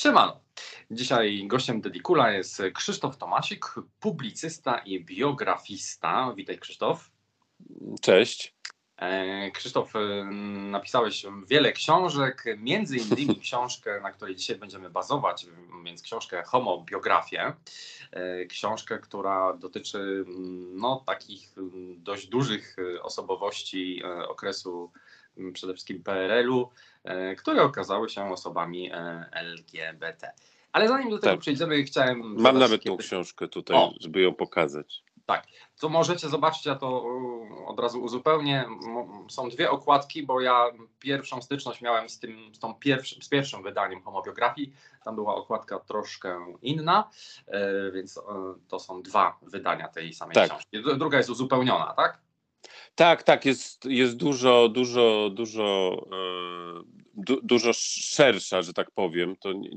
Siemano. Dzisiaj gościem Dedikula jest Krzysztof Tomasik, publicysta i biografista. Witaj Krzysztof. Cześć. E, Krzysztof, e, napisałeś wiele książek, między innymi książkę, na której dzisiaj będziemy bazować, więc książkę Homo Biografię. E, książkę, która dotyczy no, takich dość dużych osobowości okresu przede wszystkim PRL-u, które okazały się osobami LGBT. Ale zanim do tego tak. przejdziemy, chciałem. Mam nawet tą książkę tutaj, o. żeby ją pokazać. Tak, co możecie zobaczyć, ja to od razu uzupełnię. Są dwie okładki, bo ja pierwszą styczność miałem z tym, z, tą pierwszy, z pierwszym wydaniem homobiografii. Tam była okładka troszkę inna, e, więc e, to są dwa wydania tej samej tak. książki. Druga jest uzupełniona, tak? Tak, tak, jest, jest dużo, dużo, dużo, e, du, dużo szersza, że tak powiem. To nie,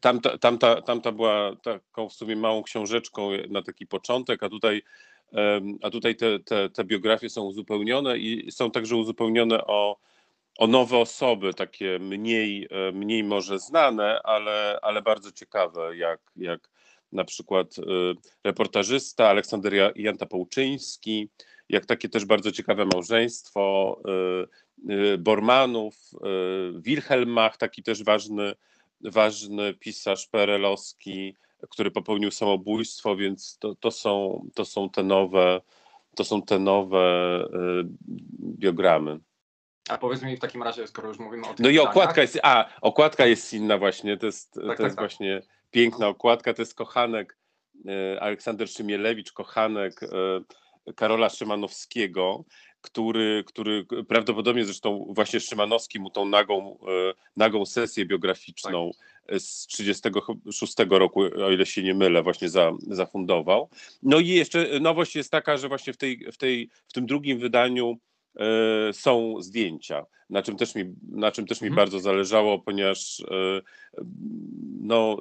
Tamta, tamta, tamta była taką w sumie małą książeczką na taki początek, a tutaj, a tutaj te, te, te biografie są uzupełnione i są także uzupełnione o, o nowe osoby, takie mniej, e, mniej może znane, ale, ale bardzo ciekawe, jak, jak na przykład e, reportażysta Aleksander Janta Połczyński, jak takie też bardzo ciekawe małżeństwo e, Bormanów, Wilhelm Mach, taki też ważny ważny pisarz perelowski, który popełnił samobójstwo, więc to, to, są, to są te nowe, to są te nowe y, biogramy. A powiedz mi w takim razie, skoro już mówimy o tym. No i okładka jest, a okładka jest inna właśnie, to jest, tak, to tak, jest tak. właśnie piękna okładka, to jest kochanek y, Aleksander Szymielewicz, kochanek y, Karola Szymanowskiego, który, który prawdopodobnie zresztą właśnie Szymanowski mu tą nagą, e, nagą sesję biograficzną tak. z 1936 roku, o ile się nie mylę, właśnie za, zafundował. No i jeszcze nowość jest taka, że właśnie w, tej, w, tej, w tym drugim wydaniu są zdjęcia, na czym też mi, na czym też mi mhm. bardzo zależało, ponieważ e, no,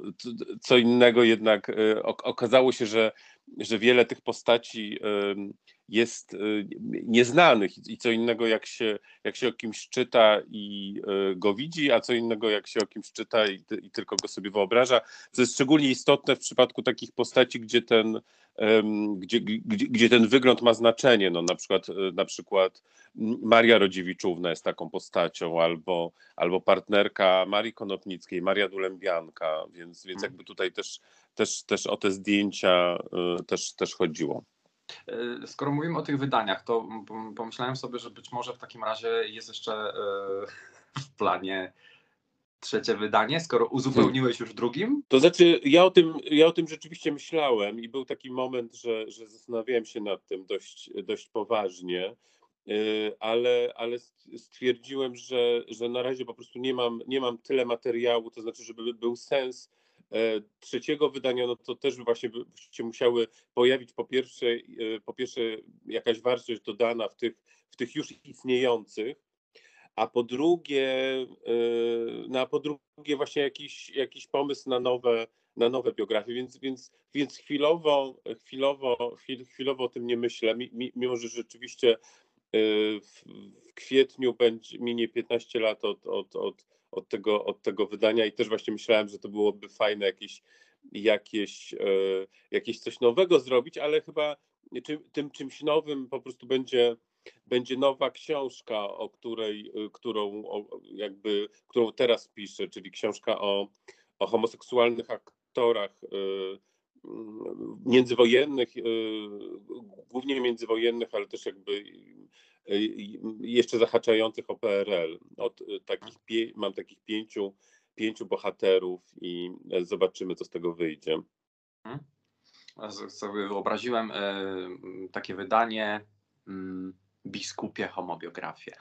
co innego jednak okazało się, że, że wiele tych postaci jest y, nieznanych i co innego jak się, jak się o kimś czyta i y, go widzi, a co innego jak się o kimś czyta i, i tylko go sobie wyobraża. Co jest szczególnie istotne w przypadku takich postaci, gdzie ten, gdzie, gdzie, gdzie ten wygląd ma znaczenie. No, na, przykład, y, na przykład Maria Rodziewiczówna jest taką postacią, albo, albo partnerka Marii Konopnickiej, Maria Dulębianka, więc, więc hmm. jakby tutaj też, też, też o te zdjęcia też, też chodziło. E, skoro mówimy o tych wydaniach, to pomyślałem sobie, że być może w takim razie jest jeszcze e, w planie trzecie wydanie, skoro uzupełniłeś już drugim? To znaczy, ja o tym, ja o tym rzeczywiście myślałem i był taki moment, że, że zastanawiałem się nad tym dość, dość poważnie, e, ale, ale stwierdziłem, że, że na razie po prostu nie mam, nie mam tyle materiału, to znaczy, żeby był sens trzeciego wydania, no to też właśnie by się musiały pojawić po pierwsze, e, po pierwsze jakaś wartość dodana w tych, w tych już istniejących, a po drugie, e, no a po drugie właśnie jakiś, jakiś pomysł na nowe, na nowe biografie, więc, więc, więc chwilowo, chwilowo, chwil, chwilowo o tym nie myślę, mimo że rzeczywiście w, w kwietniu będzie, minie 15 lat od, od, od od tego, od tego wydania i też właśnie myślałem, że to byłoby fajne jakieś, jakieś, e, jakieś coś nowego zrobić, ale chyba tym czymś nowym po prostu będzie, będzie nowa książka, o której, e, którą jakby, którą teraz piszę, czyli książka o, o homoseksualnych aktorach e, międzywojennych, głównie międzywojennych, ale też jakby jeszcze zahaczających o PRL. Od y, takich, mam takich pięciu, pięciu bohaterów i e, zobaczymy, co z tego wyjdzie. Mhm. Sobie wyobraziłem e, takie wydanie mm, biskupie homobiografię.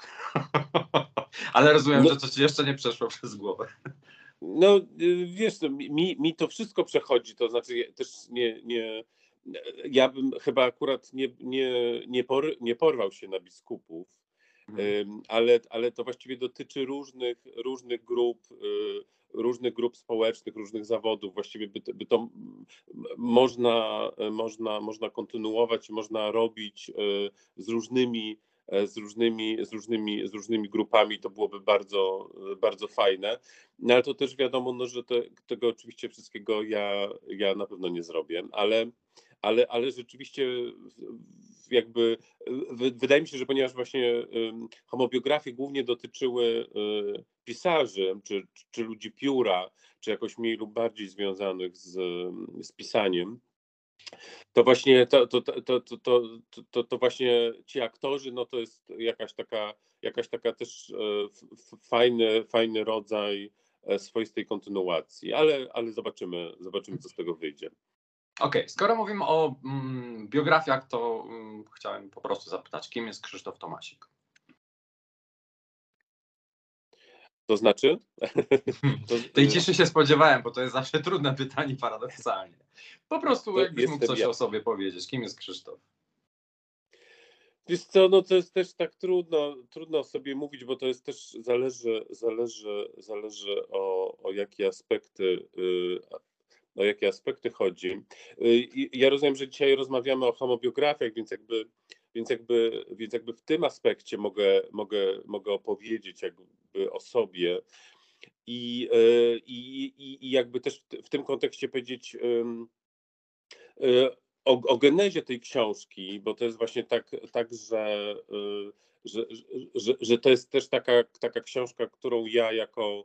Ale rozumiem, no, że to ci jeszcze nie przeszło przez głowę. No y, wiesz, no, mi, mi to wszystko przechodzi, to znaczy też nie, nie, ja bym chyba akurat nie, nie, nie, por, nie porwał się na biskupów, mhm. ale, ale to właściwie dotyczy różnych, różnych grup, y, różnych grup społecznych, różnych zawodów. Właściwie by, by to można, można, można kontynuować, można robić y, z różnymi z różnymi, z różnymi, z różnymi grupami, to byłoby bardzo, bardzo fajne. No ale to też wiadomo, no, że te, tego oczywiście wszystkiego ja, ja na pewno nie zrobię, ale ale, ale rzeczywiście jakby wydaje mi się, że ponieważ właśnie homobiografie głównie dotyczyły y, pisarzy, czy, czy ludzi pióra, czy jakoś mniej lub bardziej związanych z, z pisaniem, to właśnie to, to, to, to, to, to, właśnie ci aktorzy, no to jest jakaś taka, jakaś taka też e, fajny, fajny rodzaj e, swoistej kontynuacji, ale, ale zobaczymy, zobaczymy, co z tego wyjdzie. Okej, okay. skoro mówimy o mm, biografiach, to mm, chciałem po prostu zapytać, kim jest Krzysztof Tomasik? To znaczy? to, Tej ciszy się spodziewałem, bo to jest zawsze trudne pytanie paradoksalnie. Po prostu to jakbyś mógł coś ja. o sobie powiedzieć. Kim jest Krzysztof? Wiesz co, no to jest też tak trudno, trudno sobie mówić, bo to jest też zależy, zależy, zależy o, o jakie aspekty y, o jakie aspekty chodzi. Y, ja rozumiem, że dzisiaj rozmawiamy o homobiografiach, więc jakby, więc jakby, więc jakby w tym aspekcie mogę, mogę, mogę opowiedzieć jakby o sobie i, y, i, i jakby też w tym kontekście powiedzieć y, o, o genezie tej książki, bo to jest właśnie tak, tak że, że, że, że to jest też taka, taka książka, którą ja jako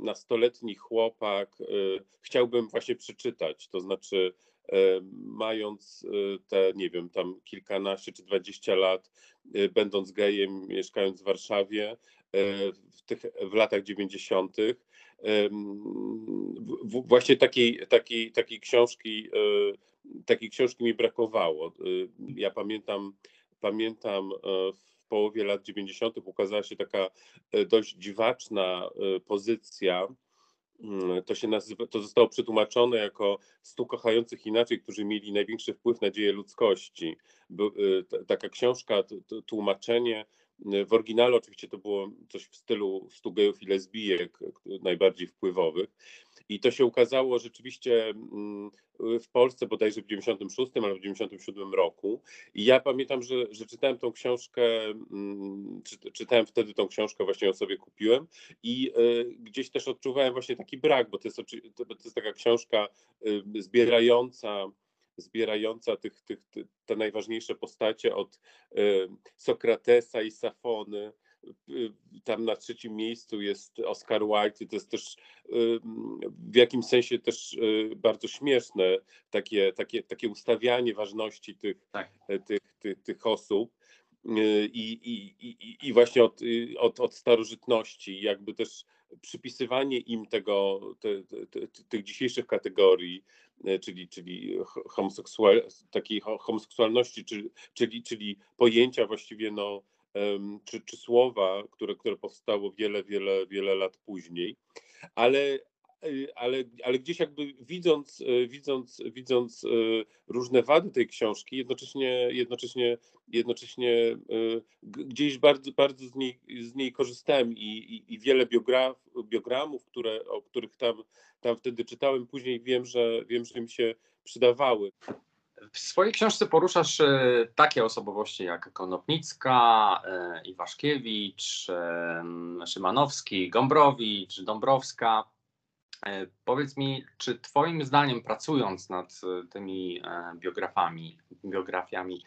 nastoletni chłopak chciałbym właśnie przeczytać. To znaczy, mając te, nie wiem, tam kilkanaście czy dwadzieścia lat, będąc gejem, mieszkając w Warszawie w, tych, w latach dziewięćdziesiątych, właśnie takiej, takiej, takiej książki takiej książki mi brakowało. Ja pamiętam, pamiętam w połowie lat 90. ukazała się taka e, dość dziwaczna e, pozycja. Mm, to się nazywa, to zostało przetłumaczone jako stu kochających inaczej, którzy mieli największy wpływ na dzieje ludzkości. E, taka książka, tłumaczenie. W oryginale oczywiście to było coś w stylu stu gejów i lesbijek, najbardziej wpływowych. I to się ukazało rzeczywiście mm, w Polsce bodajże w 96 albo w 97 roku. I ja pamiętam, że, że czytałem tą książkę, mm, czy, czytałem wtedy tą książkę, właśnie ją sobie kupiłem i y, gdzieś też odczuwałem właśnie taki brak, bo to jest, to, to jest taka książka y, zbierająca zbierająca tych, tych, te najważniejsze postacie od y, Sokratesa i Safony Y, tam na trzecim miejscu jest Oscar Wilde i to jest też y, w jakimś sensie też bardzo śmieszne takie, takie, takie ustawianie ważności tych, tak. tych, tych, tych osób. I, i, i, i właśnie od, od, od starożytności, jakby też przypisywanie im tego, te, te, te, tych dzisiejszych kategorii, czyli, czyli homoseksual, takiej homoseksualności, czyli, czyli, czyli pojęcia właściwie no, czy, czy słowa, które, które powstało wiele, wiele, wiele lat później, ale, ale, ale gdzieś jakby widząc, y, widząc, widząc y, różne wady tej książki, jednocześnie, jednocześnie, jednocześnie gdzieś bardzo, bardzo z, niej, z niej korzystałem i, i, i wiele biograf, biogramów, które, o których tam, tam wtedy czytałem, później wiem, że wiem, że mi się przydawały. W swojej książce poruszasz takie osobowości jak Konopnicka, Iwaszkiewicz, Szymanowski, Gombrowicz, Dąbrowska. Powiedz mi, czy Twoim zdaniem, pracując nad tymi biografami, biografiami,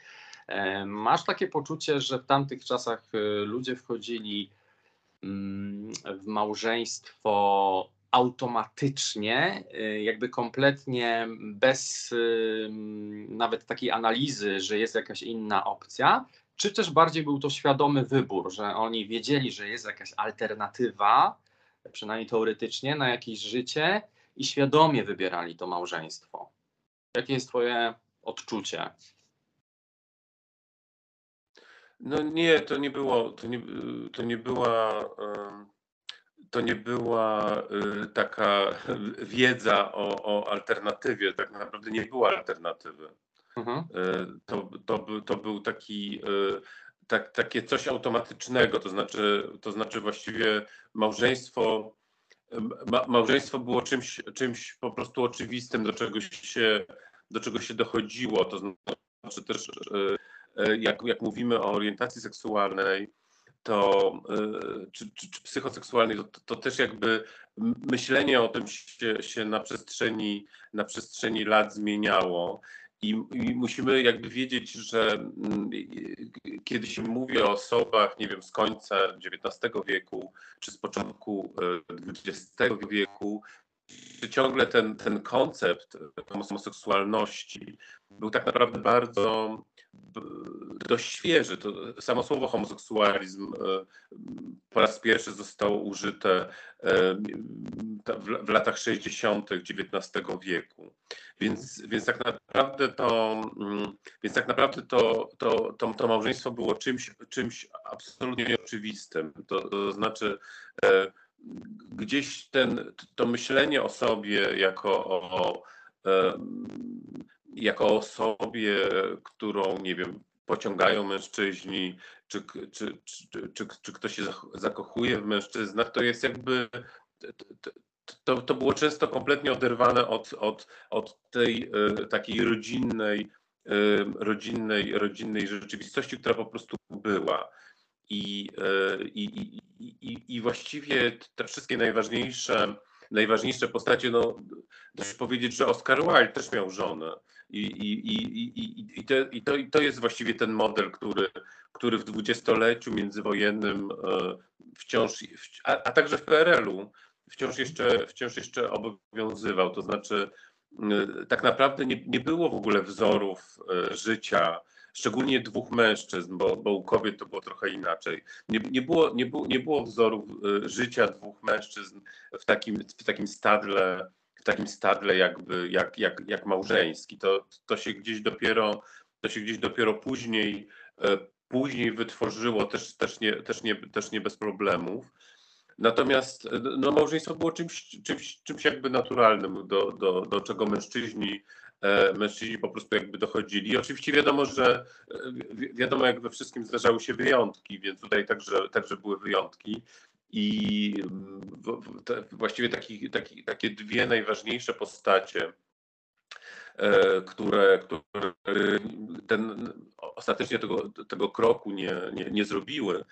masz takie poczucie, że w tamtych czasach ludzie wchodzili mm, w małżeństwo automatycznie, jakby kompletnie bez y, nawet takiej analizy, że jest jakaś inna opcja, czy też bardziej był to świadomy wybór, że oni wiedzieli, że jest jakaś alternatywa, przynajmniej teoretycznie, na jakieś życie i świadomie wybierali to małżeństwo. Jakie jest Twoje odczucie? No nie, to nie było, to nie, to nie była to nie była y, taka wiedza o, o alternatywie, tak naprawdę nie było alternatywy. Mhm. Y, to, to, to był taki, y, tak, takie coś automatycznego, to znaczy, to znaczy właściwie małżeństwo, ma, małżeństwo było czymś, czymś po prostu oczywistym, do czegoś się, do czego się dochodziło, to znaczy też jak, jak mówimy o orientacji seksualnej, to czy, czy, czy psychoseksualnej, to, to, też jakby myślenie o tym się, się na, przestrzeni, na przestrzeni lat zmieniało. I, I, musimy jakby wiedzieć, że mm, kiedy się mówi o osobach, nie wiem, z końca XIX wieku czy z początku XX wieku, ciągle ten, ten koncept homoseksualności był tak naprawdę bardzo dość świeży. To samo słowo homoseksualizm e, po raz pierwszy zostało użyte e, w latach 60. XIX wieku. Więc, więc tak naprawdę to, mm, więc tak naprawdę to, to, to, to małżeństwo było czymś, czymś absolutnie nieoczywistym. To, to znaczy e, gdzieś ten, to myślenie o sobie jako o, jako osobie, którą, nie wiem, pociągają mężczyźni, czy, czy, czy, czy, czy ktoś się zakochuje w mężczyznach, to jest jakby. To, to było często kompletnie oderwane od, od, od tej e, takiej rodzinnej, e, rodzinnej, rodzinnej rzeczywistości, która po prostu była. I, e, i, i, i właściwie te wszystkie najważniejsze, najważniejsze postacie, no dość powiedzieć, że Oscar Wilde też miał żonę. I, i, i, i, i, to, i, to, I to jest właściwie ten model, który, który w dwudziestoleciu międzywojennym e, wciąż, a, a także w PRL-u wciąż jeszcze, wciąż jeszcze obowiązywał. To znaczy, tak naprawdę nie, nie było w ogóle wzorów e, życia szczególnie dwóch mężczyzn, bo, bo u kobiet to było trochę inaczej. Nie, nie, było, nie, było, nie było wzorów y, życia dwóch mężczyzn w takim, w takim stadle, w takim stadle jakby jak, jak, jak małżeński. To, to się gdzieś dopiero, to się gdzieś dopiero później, y, później wytworzyło, też, też, nie, też, nie, też nie bez problemów. Natomiast no, małżeństwo było czymś, czymś, czymś jakby naturalnym, do, do, do czego mężczyźni mężczyźni po prostu jakby dochodzili. Oczywiście wiadomo, że e, wiadomo, jak we wszystkim zdarzały się wyjątki, więc tutaj także, także były wyjątki. I mm, właściwie taki, taki, takie dwie najważniejsze postacie, e, które, które ten, ostatecznie tego, tego kroku nie, nie, nie zrobiły,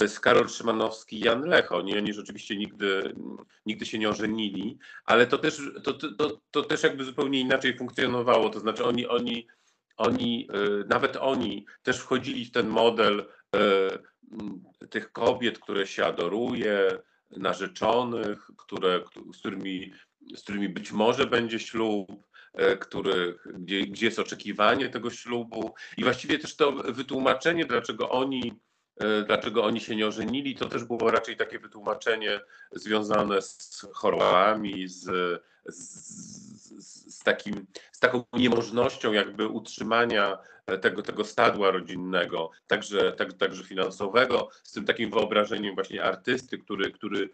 jest Karol Szymanowski i Jan Lech. Oni, oni rzeczywiście nigdy, nigdy się nie ożenili, ale to też, to, to, to też jakby zupełnie inaczej funkcjonowało. To znaczy oni, oni, oni e, nawet oni też wchodzili w ten model e, tych kobiet, które się adoruje, narzeczonych, które, z, którymi, z którymi być może będzie ślub, e, który, gdzie, gdzie jest oczekiwanie tego ślubu. I właściwie też to wytłumaczenie, dlaczego oni dlaczego oni się nie ożenili, to też było raczej takie wytłumaczenie związane z chorobami, z, z, z, takim, z taką niemożnością jakby utrzymania tego, tego stadła rodzinnego, także, tak, także finansowego, z tym takim wyobrażeniem właśnie artysty, który, który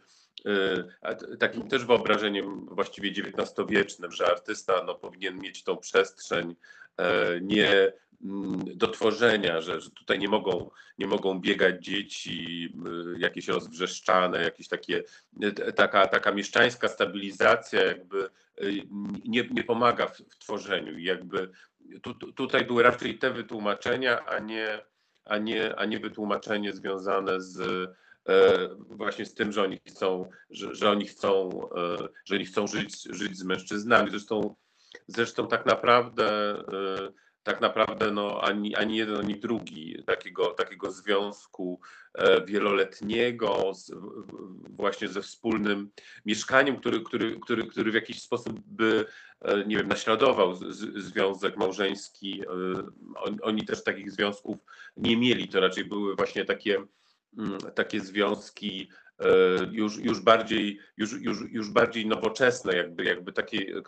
e, takim też wyobrażeniem właściwie XIX-wiecznym, że artysta no, powinien mieć tą przestrzeń e, nie do tworzenia, że, że tutaj nie mogą, nie mogą biegać dzieci y, jakieś rozwrzeszczane, jakieś takie, y, taka, taka mieszczańska stabilizacja jakby y, nie, nie pomaga w, w tworzeniu. Jakby tu, tutaj były raczej te wytłumaczenia, a nie, a nie, a nie wytłumaczenie związane z właśnie z tym, że oni chcą, że, że oni chcą, że oni chcą żyć, żyć z mężczyznami. Zresztą, zresztą tak naprawdę tak naprawdę no, ani, ani jeden, ani drugi takiego, takiego związku e, wieloletniego z, właśnie ze wspólnym mieszkaniem, który, który, który, który w jakiś sposób by, e, nie wiem, naśladował z, związek małżeński. E, oni też takich związków nie mieli, to raczej były właśnie takie, mm, takie związki już, już, bardziej, już, już, już bardziej nowoczesne, jakby, jakby takie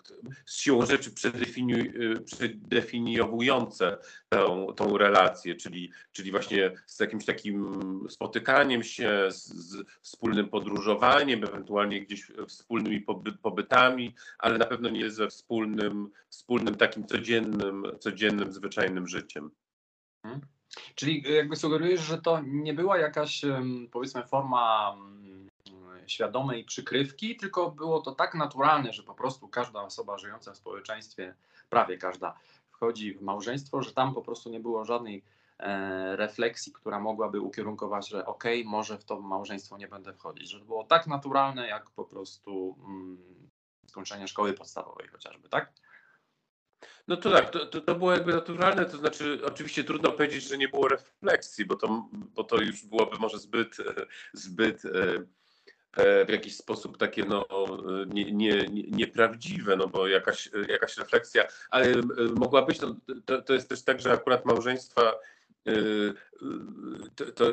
z siłą rzeczy e, przedefiniowujące tą, tą relację, czyli, czyli właśnie z jakimś takim spotykaniem się, z, z wspólnym podróżowaniem, ewentualnie gdzieś wspólnymi pobytami, ale na pewno nie ze wspólnym, wspólnym takim codziennym, codziennym, zwyczajnym życiem. Hmm. Czyli jakby sugerujesz, że to nie była jakaś powiedzmy forma świadomej przykrywki, tylko było to tak naturalne, że po prostu każda osoba żyjąca w społeczeństwie, prawie każda, wchodzi w małżeństwo, że tam po prostu nie było żadnej e, refleksji, która mogłaby ukierunkować, że okej, okay, może w to małżeństwo nie będę wchodzić, że było tak naturalne, jak po prostu mm, skończenie szkoły podstawowej chociażby, tak? No to tak, to, to, to, było jakby naturalne, to znaczy oczywiście trudno powiedzieć, że nie było refleksji, bo to, bo to już byłoby może zbyt, zbyt e, w jakiś sposób takie no, nie, nie, nieprawdziwe, no bo jakaś, jakaś refleksja, ale e, mogła być, no, to, to jest też tak, że akurat małżeństwa e, to, to,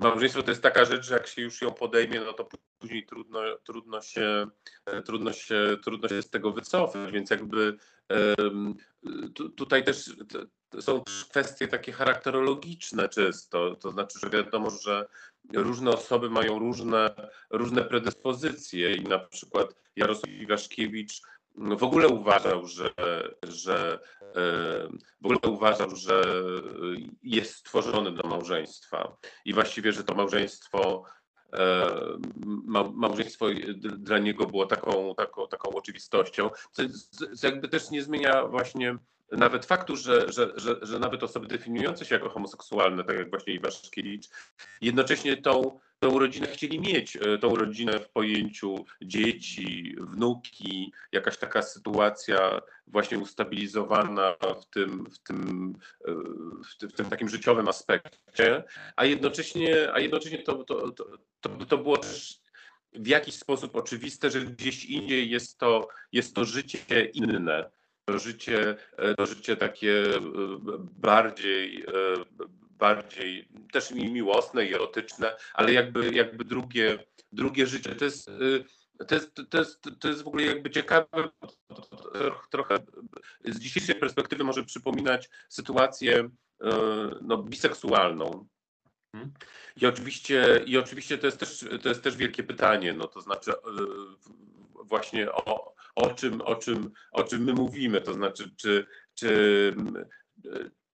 małżeństwo to jest taka rzecz, że jak się już ją podejmie, no to później trudno, trudno, się, trudno, się, trudno się z tego wycofać, więc jakby tutaj też są kwestie takie charakterologiczne czysto, to znaczy, że wiadomo, że różne osoby mają różne, różne predyspozycje i na przykład Jarosław Iwaszkiewicz w ogóle uważał, że, że w ogóle uważał, że jest stworzony do małżeństwa. I właściwie, że to małżeństwo małżeństwo dla niego było taką, taką, taką oczywistością, co, co jakby też nie zmienia właśnie nawet faktu, że, że, że, że nawet osoby definiujące się jako homoseksualne, tak jak właśnie Iwaszkiewicz, jednocześnie tą, tą rodzinę chcieli mieć, e, tą rodzinę w pojęciu dzieci, wnuki, jakaś taka sytuacja właśnie ustabilizowana w tym, w tym, e, w tym, w tym takim życiowym aspekcie, a jednocześnie, a jednocześnie to, to, to, to, to było też w jakiś sposób oczywiste, że gdzieś indziej jest to, jest to życie inne. To życie, e, to życie takie bardziej, bardziej też i miłosne i erotyczne, ale jakby, jakby drugie, drugie życie. To jest, to jest, to, jest, to jest w ogóle jakby ciekawe, trochę z dzisiejszej perspektywy może przypominać sytuację no, biseksualną. I oczywiście, I oczywiście to jest, też, to jest też wielkie pytanie, no to znaczy właśnie o, o czym, o czym, o czym my mówimy. To znaczy, czy, czy,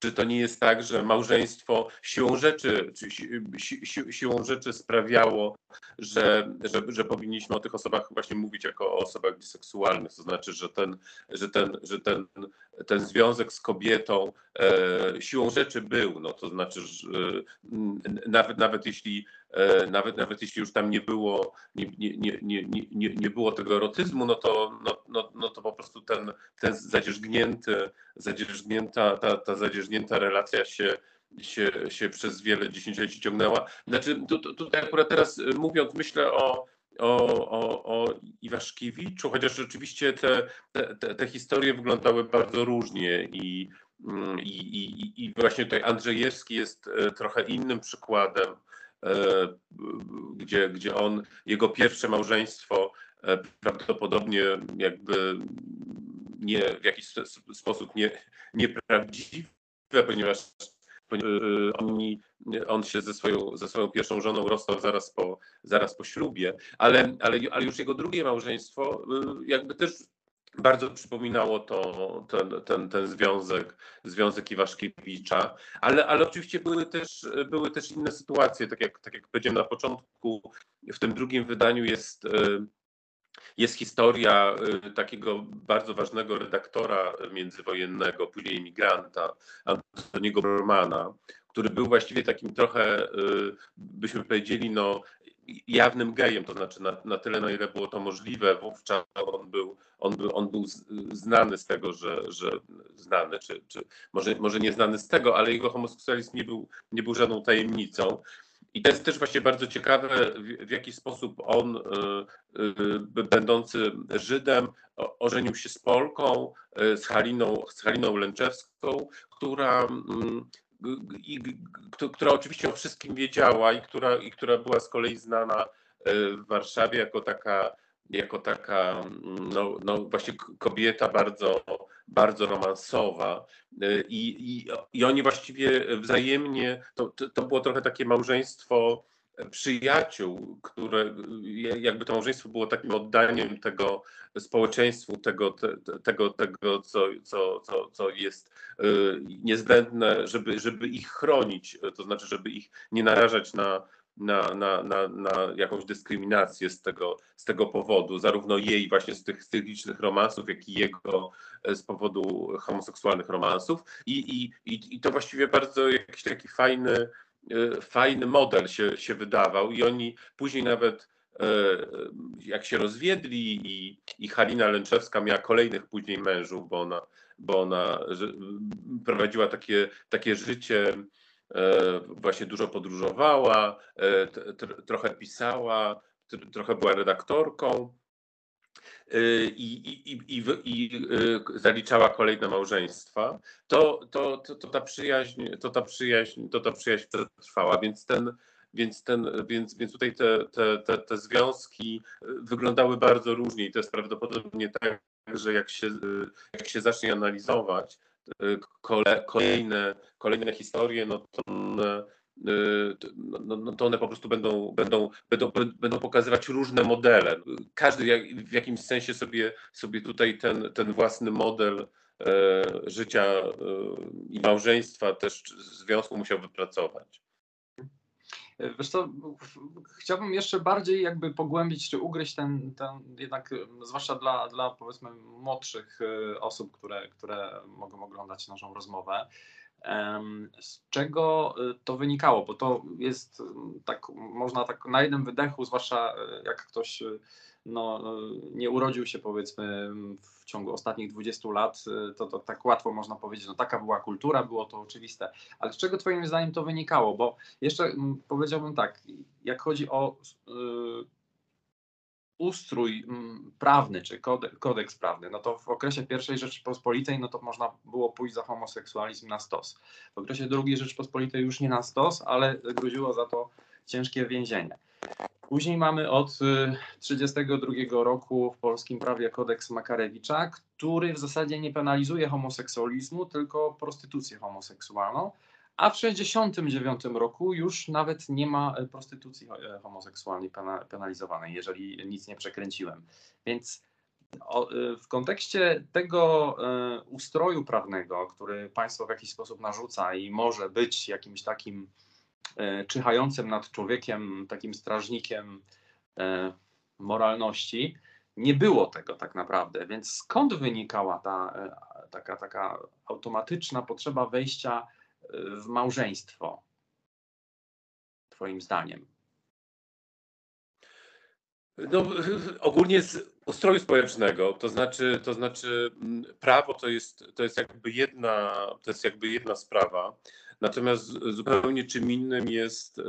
czy to nie jest tak, że małżeństwo siłą rzeczy, czy si, si, siłą rzeczy sprawiało, że, że, że powinniśmy o tych osobach właśnie mówić jako o osobach biseksualnych, to znaczy, że ten, że ten, że ten, ten związek z kobietą e, siłą rzeczy był, no to znaczy, że nawet, nawet jeśli nawet, nawet jeśli już tam nie było, nie, nie, nie, nie, nie było tego erotyzmu, no to, no, no, no to po prostu ten, ten zadzierzgnięty, zadzierzgnięta, ta, ta zadzierzgnięta relacja się się, się przez wiele dziesięcioleci ciągnęła. Znaczy, tu, tu, tutaj akurat teraz mówiąc, myślę o, o, o, o Iwaszkiewiczu, chociaż rzeczywiście te, te, te historie wyglądały bardzo różnie i, i, i, i właśnie tutaj Andrzejewski jest e, trochę innym przykładem, e, gdzie, gdzie on, jego pierwsze małżeństwo e, prawdopodobnie jakby nie w jakiś sposób nie, nieprawdziwe, ponieważ oni, on się ze swoją, ze swoją pierwszą żoną rozstał zaraz po, zaraz po ślubie, ale, ale, ale już jego drugie małżeństwo jakby też bardzo przypominało to, ten, ten, ten związek, związek Iwaszkiewicza, ale, ale oczywiście były też, były też inne sytuacje, tak jak, tak jak powiedziałem na początku, w tym drugim wydaniu jest y, jest historia y, takiego bardzo ważnego redaktora międzywojennego, później imigranta, Antoniego Bormana, który był właściwie takim trochę, y, byśmy powiedzieli, no, jawnym gejem, to znaczy na, na tyle, na ile było to możliwe, wówczas on był, on był, on był znany z tego, że, że znany, czy, czy może, może nie znany z tego, ale jego homoseksualizm nie był, nie był żadną tajemnicą. I to jest też właśnie bardzo ciekawe, w, jaki sposób on, y, y, będący Żydem, ożenił się z Polką, y, z Haliną, z Haliną Lęczewską, która, mm, i, która oczywiście o wszystkim wiedziała i która, i która była z kolei znana w Warszawie jako taka jako taka no, no właśnie kobieta bardzo, bardzo romansowa y, I, i, i oni właściwie wzajemnie, to, to było trochę takie małżeństwo przyjaciół, które jakby to małżeństwo było takim oddaniem tego społeczeństwu, tego, te, tego, tego co, co, co, co jest y, niezbędne, żeby, żeby ich chronić, to znaczy, żeby ich nie narażać na, na, na, na, na jakąś dyskryminację z tego, z tego powodu, zarówno jej właśnie z tych, z tych licznych romansów, jak i jego e, z powodu homoseksualnych romansów. I, i, i, i to właściwie bardzo jakiś taki fajny, fajny model się, się wydawał i oni później nawet e, jak się rozwiedli i, i Halina Lęczewska miała kolejnych później mężów, bo ona, bo ona prowadziła takie, takie życie E, właśnie dużo podróżowała, e, trochę pisała, trochę była redaktorką. E, I, i, i, i, zaliczała kolejne małżeństwa, to, to, to, to, ta przyjaźń, to ta przyjaźń, to ta przyjaźń trwała, więc ten, więc, ten, więc, więc tutaj te, te, te, te związki wyglądały bardzo różnie i to jest prawdopodobnie tak, że jak się, jak się zacznie analizować, kole, kolejne, kolejne historie, no to y, no, no to one po prostu będą, będą, będą, będą pokazywać różne modele. Każdy w jakimś sensie sobie, sobie tutaj ten, ten własny model e, życia e, i małżeństwa też związku musiał wypracować. Wiesz co, chciałbym jeszcze bardziej jakby pogłębić czy ugryźć ten, ten jednak, zwłaszcza dla, dla powiedzmy młodszych y, osób, które, które mogą oglądać naszą rozmowę, z czego y, to wynikało, bo to jest tak, można tak na jednym wydechu, zwłaszcza y, jak ktoś no, nie urodził się powiedzmy w ciągu ostatnich 20 lat, y, to, to tak łatwo można powiedzieć, no taka była kultura, było to oczywiste. Ale z czego Twoim zdaniem to wynikało? Bo jeszcze mm, powiedziałbym tak, jak chodzi o y, ustrój mm, prawny czy kodeks prawny, no to w okresie I Rzeczypospolitej, no to można było pójść za homoseksualizm na stos. W okresie II Rzeczypospolitej już nie na stos, ale groziło za to ciężkie więzienie. Później mamy od 1932 y, roku w polskim prawie kodeks Makarewicza, który w zasadzie nie penalizuje homoseksualizmu, tylko prostytucję homoseksualną, a w 1969 roku już nawet nie ma y, prostytucji y, homoseksualnej penalizowanej, jeżeli nic nie przekręciłem. Więc w kontekście tego ustroju prawnego, który państwo w jakiś sposób narzuca i może być jakimś takim E, czyhającym nad człowiekiem, takim strażnikiem e, moralności. Nie było tego tak naprawdę, więc skąd wynikała ta e, taka, taka automatyczna potrzeba wejścia w małżeństwo, Twoim zdaniem? No, ogólnie z ustroju społecznego, to znaczy, to znaczy prawo to jest, to jest jakby jedna, to jest jakby jedna sprawa. Natomiast zupełnie czym innym jest, y,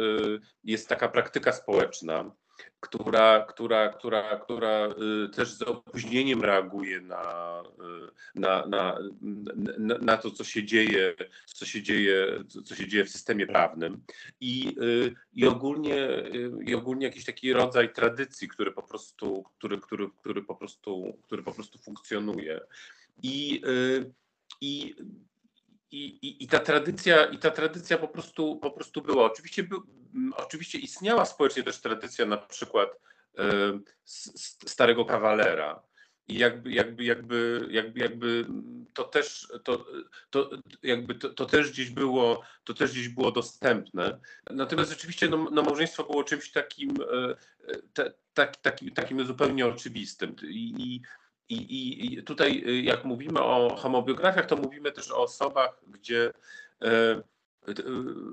jest taka praktyka społeczna, która, która, która, która y, też z opóźnieniem reaguje y, na, na, na, na to, co się dzieje, co się dzieje, co się dzieje w systemie prawnym. I, i, ogólnie, i ogólnie jakiś taki rodzaj tradycji, który po prostu, który, który, który po prostu, który po prostu funkcjonuje. I, i i, i, i, ta tradycja, i ta tradycja po prostu, po prostu była. Oczywiście, był, oczywiście istniała społecznie też tradycja na przykład e, starego kawalera. I jakby, jakby, jakby, jakby, jakby to też, to, to, jakby to, to, też gdzieś było, to też gdzieś było dostępne. Natomiast rzeczywiście no, no małżeństwo było czymś takim, e, te, tak, takim, takim zupełnie oczywistym. I, i i, I, tutaj, y, jak mówimy o homobiografiach, to mówimy też o osobach, gdzie e, e,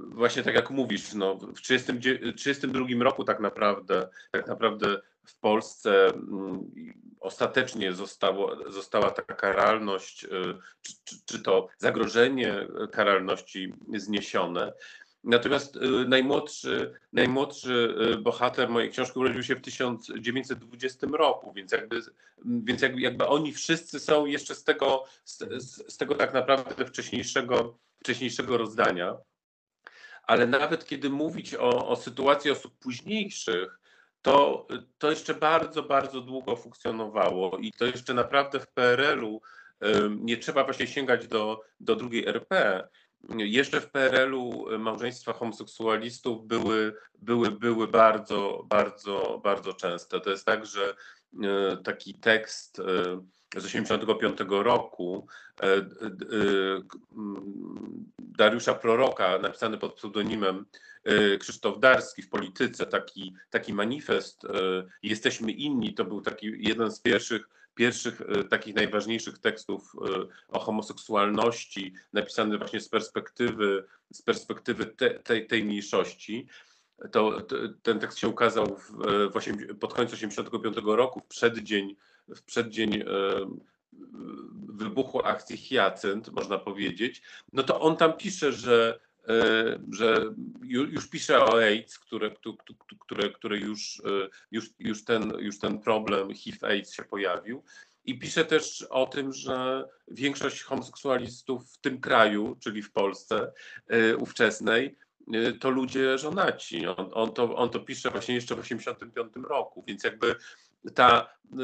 właśnie tak jak mówisz, no, w 1932 roku tak naprawdę, tak naprawdę w Polsce mm, ostatecznie zostało, została taka karalność, e, czy, czy, czy to zagrożenie karalności zniesione. Natomiast y, najmłodszy, najmłodszy y, bohater mojej książki urodził się w 1920 roku, więc jakby, więc jakby, jakby oni wszyscy są jeszcze z tego, z, z tego tak naprawdę wcześniejszego, wcześniejszego rozdania. Ale nawet kiedy mówić o, o sytuacji osób późniejszych, to, to jeszcze bardzo, bardzo długo funkcjonowało i to jeszcze naprawdę w PRL-u nie trzeba właśnie sięgać do, do drugiej RP, jeszcze w PRL-u małżeństwa homoseksualistów były, były, były bardzo, bardzo, bardzo częste. To jest tak, że e, taki tekst, z 85 roku Dariusza Proroka, napisany pod pseudonimem Krzysztof Darski w polityce, taki, taki manifest Jesteśmy inni, to był taki jeden z pierwszych pierwszych e, takich najważniejszych tekstów e, o homoseksualności, napisany właśnie z perspektywy, z perspektywy te, tej, tej mniejszości. To, ten tekst się ukazał w, w 8, pod koniec 1985 roku, w przeddzień, w przeddzień e, wybuchu akcji Hyacynt, można powiedzieć, no to on tam pisze, że że już pisze o AIDS, które, które, które już, e, już, już, ten, już ten problem HIV-AIDS się pojawił. I pisze też o tym, że większość homoseksualistów w tym kraju, czyli w Polsce e, ówczesnej, to ludzie żonaci. On, on, to, on to pisze właśnie jeszcze w 1985 roku, więc jakby ta y,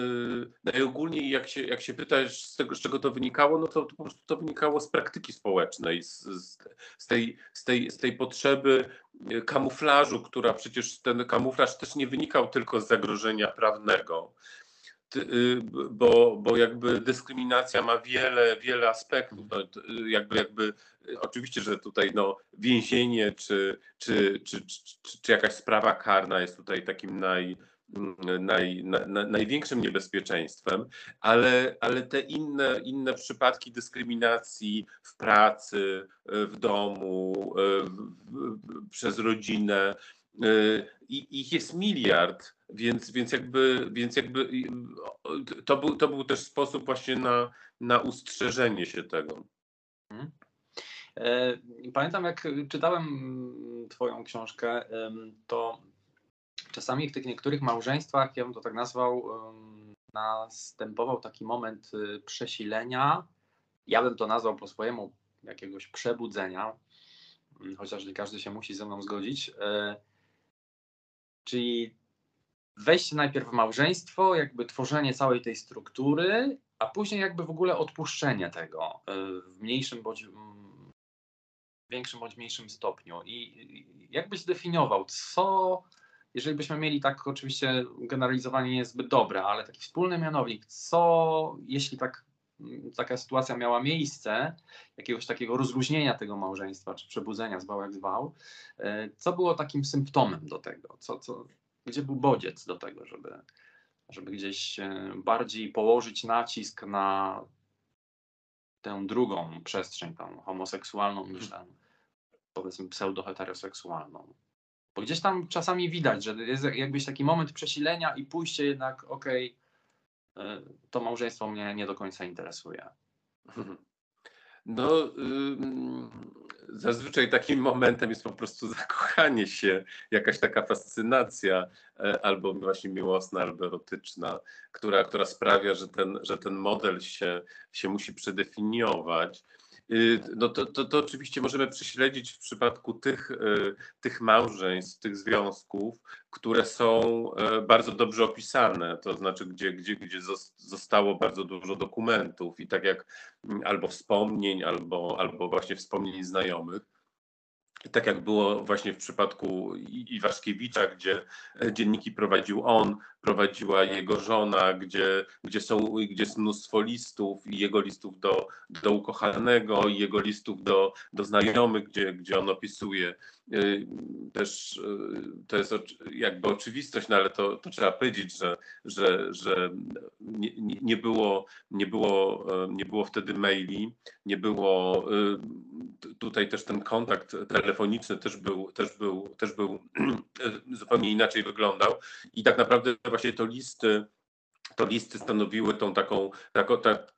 najogólniej jak się, jak się pytasz z tego, z czego to wynikało, no to, to po prostu to wynikało z praktyki społecznej, z, z, z, tej, z, tej, z tej potrzeby y, kamuflażu, która przecież ten kamuflaż też nie wynikał tylko z zagrożenia prawnego, y, bo, bo jakby dyskryminacja ma wiele, wiele aspektów. No, jakby, jakby, oczywiście, że tutaj no, więzienie czy, czy, czy, czy, czy jakaś sprawa karna jest tutaj takim naj, naj, na, największym niebezpieczeństwem, ale, ale te inne, inne przypadki dyskryminacji w pracy, w domu, w, przez rodzinę, y, i ich jest miliard, więc, więc, jakby, więc jakby to był, to był też sposób właśnie na, na ustrzeżenie się tego. Mhm. E, pamiętam, jak czytałem Twoją książkę, to czasami w tych niektórych małżeństwach, ja bym to tak nazwał, następował taki moment y, przesilenia. Ja bym to nazwał po swojemu jakiegoś przebudzenia, mm, chociaż nie każdy się musi ze mną zgodzić. E, czyli wejście najpierw w małżeństwo, jakby tworzenie całej tej struktury, a później jakby w ogóle odpuszczenie tego e, w mniejszym bądź mm, większym bądź mniejszym stopniu. I jakbyś zdefiniował, co jeżeli byśmy mieli tak, oczywiście generalizowanie nie jest zbyt dobre, ale taki wspólny mianownik, co jeśli tak, taka sytuacja miała miejsce, jakiegoś takiego rozluźnienia tego małżeństwa, czy przebudzenia, zwał jak zwał, e, co było takim symptomem do tego? Co, co, gdzie był bodziec do tego, żeby, żeby gdzieś e, bardziej położyć nacisk na tę drugą przestrzeń, tą homoseksualną, niż tę powiedzmy pseudo-heteroseksualną? Bo gdzieś tam czasami widać, że jest jakbyś taki moment przesilenia i pójście jednak, okej, okay, to małżeństwo mnie nie do końca interesuje. No, zazwyczaj takim momentem jest po prostu zakochanie się, jakaś taka fascynacja, e, albo właśnie miłosna, albo erotyczna, która, która sprawia, że ten, że ten model się, się musi przedefiniować. Y, no to, to, to oczywiście możemy prześledzić w przypadku tych, y, tych małżeństw, tych związków, które są e, bardzo dobrze opisane, to znaczy gdzie, gdzie, gdzie zostało bardzo dużo dokumentów i tak jak mm, albo wspomnień, albo, albo właśnie wspomnień znajomych tak jak było właśnie w przypadku Iwaszkiewicza, gdzie e, dzienniki prowadził on, prowadziła jego żona, gdzie, gdzie, są, gdzie jest mnóstwo listów i jego listów do, do ukochanego, i jego listów do, do znajomych, gdzie, gdzie on opisuje też y, to jest jakby oczywistość, no ale to, to trzeba powiedzieć, że, że, że nie, nie, było, nie, było, e, nie było wtedy maili, nie było y, tutaj też ten kontakt telefoniczny też był, też był, też był zupełnie inaczej wyglądał i tak naprawdę właśnie to listy to listy stanowiły tą taką,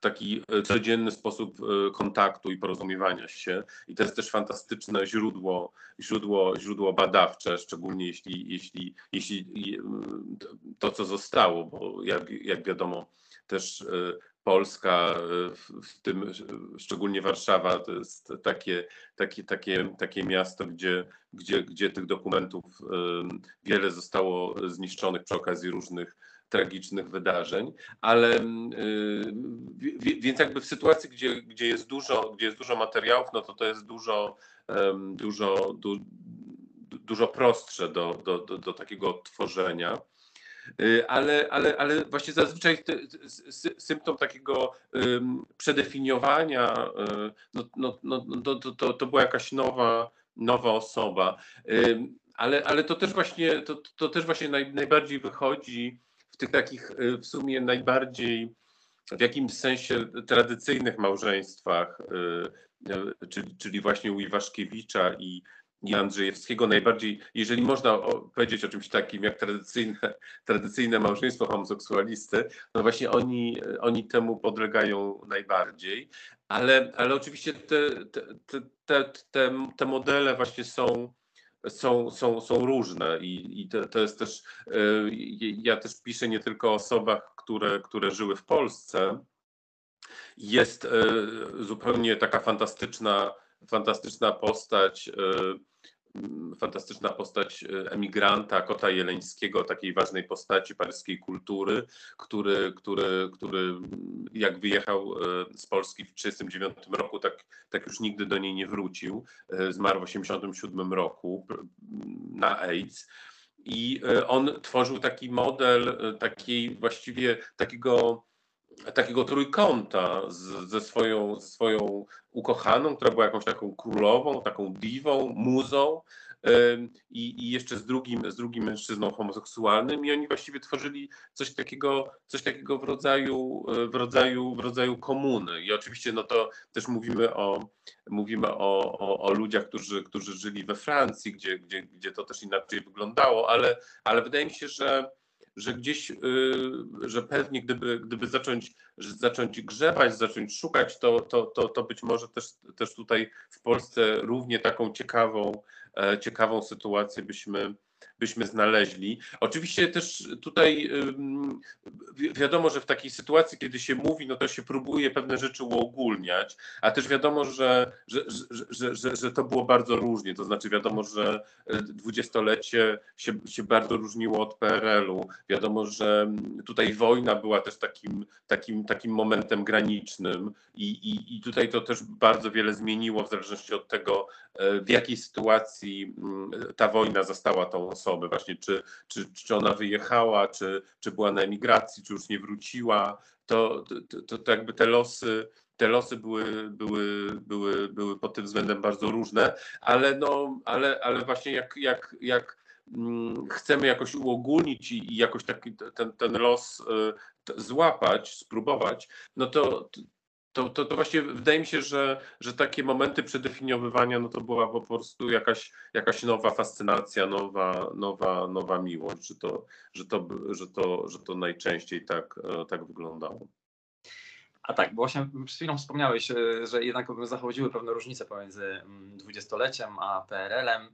taki e, codzienny sposób e, kontaktu i porozumiewania się. I to jest też fantastyczne źródło, źródło, źródło badawcze, szczególnie jeśli, jeśli, jeśli to, co zostało, bo jak, jak wiadomo, też e, Polska, w tym szczególnie Warszawa, to jest takie, takie, takie, takie miasto, gdzie, gdzie, gdzie tych dokumentów wiele zostało zniszczonych przy okazji różnych tragicznych wydarzeń, ale więc jakby w sytuacji, gdzie, gdzie, jest, dużo, gdzie jest dużo materiałów, no to to jest dużo, dużo, du, dużo prostsze do, do, do, do takiego tworzenia. Y, ale, ale, ale właśnie zazwyczaj symptom takiego przedefiniowania, y, no, no, no, no, to, to, to była jakaś nowa, nowa osoba. Ale, ale to też właśnie, to, to też właśnie naj, najbardziej wychodzi tych takich y, w sumie najbardziej w jakimś sensie tradycyjnych małżeństwach, czyli, czyli właśnie u Iwaszkiewicza i, i Andrzejewskiego. Najbardziej, jeżeli można powiedzieć o czymś takim jak tradycyjne, tradycyjne małżeństwo homoseksualisty, no właśnie oni, oni temu podlegają najbardziej, ale, ale oczywiście te, te, te, te, te modele właśnie są, są, są, są różne i, i to, to jest też, e, ja też piszę nie tylko o osobach, które, które żyły w Polsce, jest e, zupełnie taka fantastyczna fantastyczna postać, e, fantastyczna postać e, emigranta Kota Jeleńskiego, takiej ważnej postaci paryskiej kultury, który, który, który jak wyjechał e, z Polski w 1939 roku, tak, tak już nigdy do niej nie wrócił. Zmarł w 1987 roku na AIDS. I on tworzył taki model takiej właściwie takiego takiego trójkąta z, ze, swoją, ze swoją ukochaną, która była jakąś taką królową, taką diwą, muzą i, i jeszcze z drugim, z drugim mężczyzną homoseksualnym i oni właściwie tworzyli coś takiego, coś takiego w rodzaju, w rodzaju, w rodzaju komuny. I oczywiście no to też mówimy o, mówimy o, o, o ludziach, którzy, którzy żyli we Francji, gdzie, gdzie, gdzie to też inaczej wyglądało, ale, ale wydaje mi się, że że gdzieś, y, że pewnie gdyby, gdyby zacząć, zacząć grzebać, zacząć szukać, to, to, to, to być może też, też tutaj w Polsce równie taką ciekawą, e, ciekawą sytuację byśmy, byśmy znaleźli. Oczywiście też tutaj wiadomo, że w takiej sytuacji, kiedy się mówi, no to się próbuje pewne rzeczy uogólniać, a też wiadomo, że, że, że, że, to było bardzo różnie. To znaczy wiadomo, że dwudziestolecie się, się bardzo różniło od PRL-u. Wiadomo, że tutaj wojna była też takim, takim, takim momentem granicznym i, i, i tutaj to też bardzo wiele zmieniło w zależności od tego, e, w jakiej sytuacji ta wojna zastała tą osobę osoby, właśnie czy, czy, czy ona wyjechała, czy, czy była na emigracji, czy już nie wróciła, to, to, to, to jakby te losy, te losy były, były, były, były pod tym względem bardzo różne, ale, no, ale, ale właśnie jak, jak, jak mm, chcemy jakoś uogólnić i, i jakoś taki, ten, ten los y, złapać, spróbować, no to, to, to, to właśnie wydaje mi się, że, że takie momenty przedefiniowywania, no to była po prostu jakaś, jakaś nowa fascynacja, nowa, nowa, nowa miłość, że to, że to, że to, że to najczęściej tak, e, tak wyglądało. A tak, bo właśnie przed chwilą wspomniałeś, e, że jednak zachodziły pewne różnice pomiędzy mm, dwudziestoleciem a PRL-em.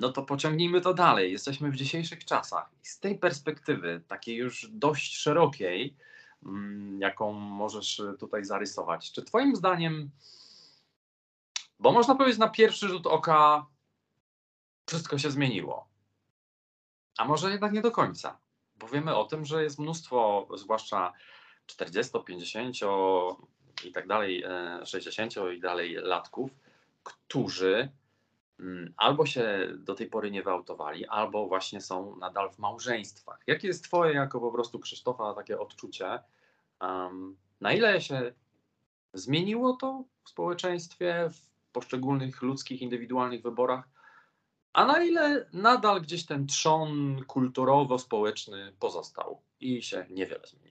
No to pociągnijmy to dalej. Jesteśmy w dzisiejszych czasach. I z tej perspektywy, takiej już dość szerokiej, jaką możesz tutaj zarysować. Czy Twoim zdaniem, bo można powiedzieć na pierwszy rzut oka, wszystko się zmieniło, a może jednak nie do końca, bo wiemy o tym, że jest mnóstwo, zwłaszcza 40, 50 i tak dalej, 60 e, i dalej latków, którzy mm, albo się do tej pory nie wyautowali, albo właśnie są nadal w małżeństwach. Jakie jest Twoje, jako po prostu Krzysztofa, takie odczucie? Um, na ile się zmieniło to w społeczeństwie, w poszczególnych ludzkich, indywidualnych wyborach, a na ile nadal gdzieś ten trzon kulturowo-społeczny pozostał i się niewiele zmieniło?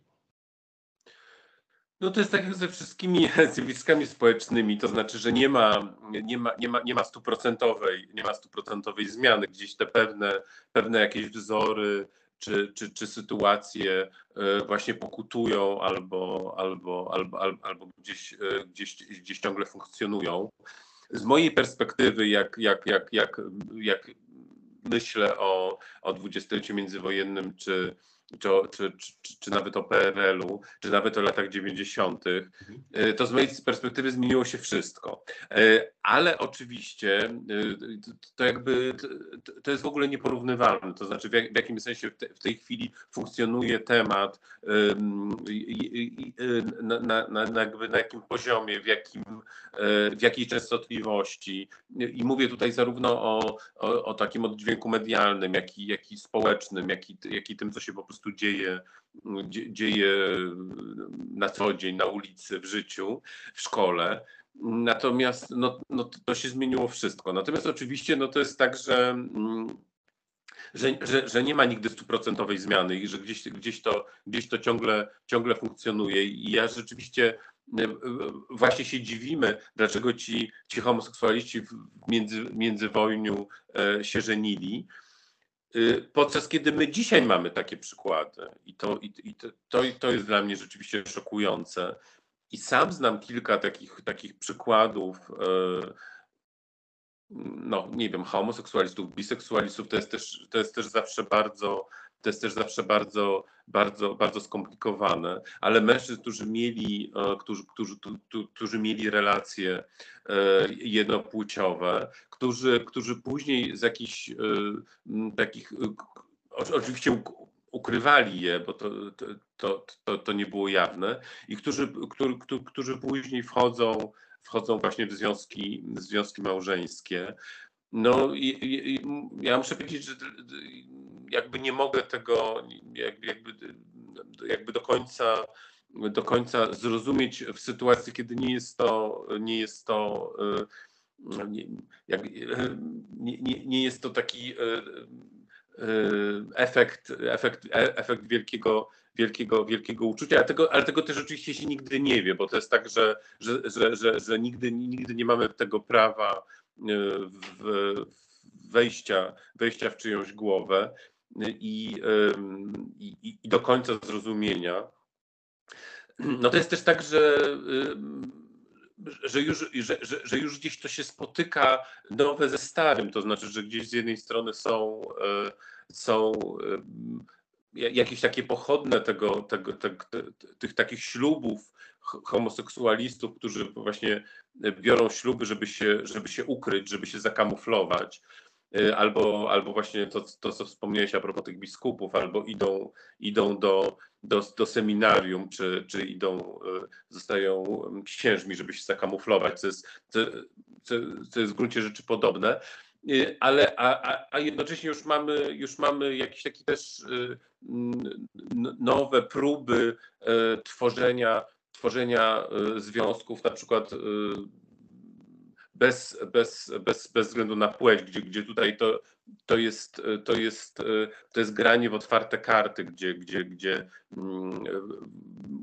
No to jest tak jak ze wszystkimi zjawiskami społecznymi, to znaczy, że nie ma, nie ma, nie ma, nie ma stuprocentowej, nie ma stuprocentowej zmiany. Gdzieś te pewne, pewne jakieś wzory, czy, czy, czy sytuacje e, właśnie pokutują albo, albo, albo, albo, gdzieś, e, gdzieś, gdzieś ciągle funkcjonują. Z mojej perspektywy, jak, jak, jak, jak, jak myślę o, o dwudziestoleciu międzywojennym, czy, czy, czy, czy, czy nawet o PRL-u, czy nawet o latach 90., mhm. to z mojej perspektywy zmieniło się wszystko. Ale oczywiście to jakby to jest w ogóle nieporównywalne. To znaczy, w, jakim sensie w tej chwili funkcjonuje temat, na, na, na, na jakim poziomie, w, jakim, w jakiej częstotliwości. I mówię tutaj zarówno o, o, o takim oddźwięku medialnym, jak i, jak i społecznym, jak i, jak i tym, co się po prostu dzieje, dzieje na co dzień, na ulicy, w życiu, w szkole. Natomiast no, no, to się zmieniło wszystko. Natomiast oczywiście no, to jest tak, że, mm, że, że, że nie ma nigdy stuprocentowej zmiany i że gdzieś, gdzieś, to, gdzieś to ciągle, ciągle funkcjonuje. I ja rzeczywiście e, właśnie się dziwimy, dlaczego ci, ci homoseksualiści w między, międzywojniu e, się żenili. E, podczas kiedy my dzisiaj mamy takie przykłady, i to, i, i to, to, jest dla mnie rzeczywiście szokujące, i sam znam kilka takich, takich przykładów, e, no nie wiem, homoseksualistów, biseksualistów, to jest też, to jest też zawsze bardzo, to jest też zawsze bardzo, bardzo, bardzo skomplikowane, ale mężczyzn, którzy mieli, e, którzy, którzy, którzy mieli relacje e, jednopłciowe, którzy, którzy później z jakichś takich, oczywiście ukrywali je, bo to, to, to, to nie było jawne i którzy, którzy, którzy później wchodzą, wchodzą właśnie w związki, związki małżeńskie. No i, i, ja muszę powiedzieć, że jakby nie mogę tego jakby, jakby do końca do końca zrozumieć w sytuacji, kiedy nie jest to, nie jest to nie, jak, nie, nie jest to taki Y, efekt, efekt, e, efekt wielkiego, wielkiego, wielkiego uczucia, ale tego, ale tego też oczywiście się nigdy nie wie, bo to jest tak, że, że, że, że, że nigdy, nigdy nie mamy tego prawa y, w, wejścia, wejścia w czyjąś głowę i, i, i do końca zrozumienia. No to jest też tak, że że już, że, że, że, już gdzieś to się spotyka nowe ze starym, to znaczy, że gdzieś z jednej strony są, e, są jakieś takie pochodne tego, tego, tego, tych takich ślubów homoseksualistów, którzy właśnie biorą śluby, żeby się, żeby się ukryć, żeby się zakamuflować. E, albo, albo właśnie to, to, co wspomniałeś a propos tych biskupów, albo idą, idą do, do, do seminarium, czy, czy idą, e, zostają księżmi, żeby się zakamuflować, co jest, co, co, jest w gruncie rzeczy podobne. E, ale a, a, a jednocześnie już mamy, już mamy jakieś takie też nowe próby tworzenia, tworzenia związków, na przykład bez, bez, bez, bez względu na płeć, gdzie, gdzie tutaj to, to, jest, to, jest, to jest granie w otwarte karty, gdzie, gdzie, gdzie, mm,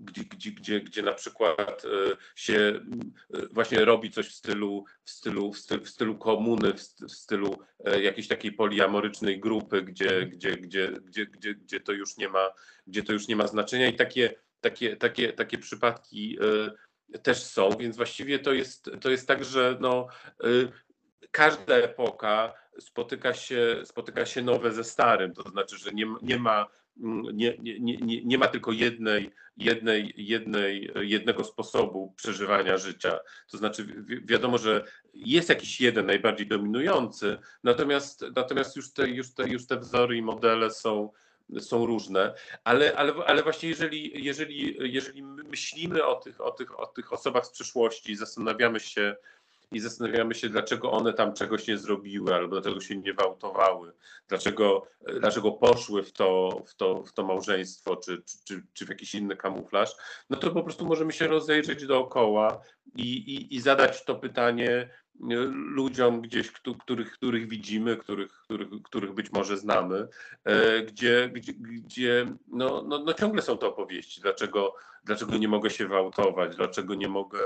gdzie, gdzie, gdzie, gdzie na przykład e, się e, właśnie robi coś w stylu, w stylu, w stylu, w stylu komuny, w stylu e, jakiejś takiej poliamorycznej grupy, gdzie, gdzie, gdzie, gdzie, gdzie, gdzie, to już nie ma, gdzie to już nie ma znaczenia. I takie, takie, takie, takie przypadki też są, więc właściwie to jest, to jest tak, że no, y, każda epoka spotyka się, spotyka się nowe ze starym, to znaczy, że nie, nie ma nie, nie, nie, nie ma tylko jednej, jednej, jednej, jednego sposobu przeżywania życia. To znaczy, wi wiadomo, że jest jakiś jeden najbardziej dominujący, natomiast, natomiast już, te, już, te, już te wzory i modele są, są różne, ale, ale, ale właśnie jeżeli, jeżeli, jeżeli myślimy o tych, o, tych, o tych osobach z przeszłości, zastanawiamy się i zastanawiamy się, dlaczego one tam czegoś nie zrobiły, albo dlaczego się nie wałtowały, dlaczego, dlaczego poszły w to, w to, w to małżeństwo, czy, czy, czy w jakiś inny kamuflaż, no to po prostu możemy się rozejrzeć dookoła i, i, i zadać to pytanie, ludziom gdzieś, których, których widzimy, których, których, których być może znamy, e, gdzie, gdzie, gdzie no, no, no ciągle są to opowieści. Dlaczego, dlaczego nie mogę się wałtować, dlaczego nie mogę,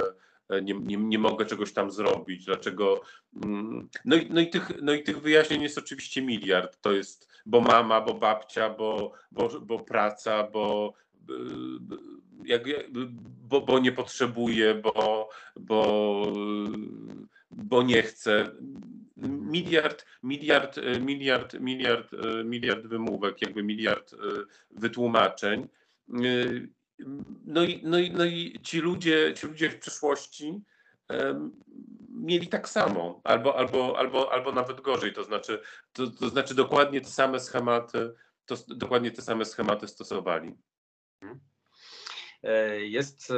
e, nie, nie, nie mogę czegoś tam zrobić, dlaczego. Mm, no i, no, i tych, no i tych wyjaśnień jest oczywiście miliard. To jest, bo mama, bo babcia, bo, bo, bo praca, bo, jak, bo, bo nie potrzebuję, bo, bo, bo nie chcę. miliard, miliard, miliard, miliard, miliard wymówek, jakby miliard wytłumaczeń. No i, no i, no i ci, ludzie, ci ludzie w przeszłości mieli tak samo, albo, albo, albo, albo nawet gorzej, to znaczy, to, to znaczy dokładnie te same schematy, to, dokładnie te same schematy stosowali. Mhm. E, jest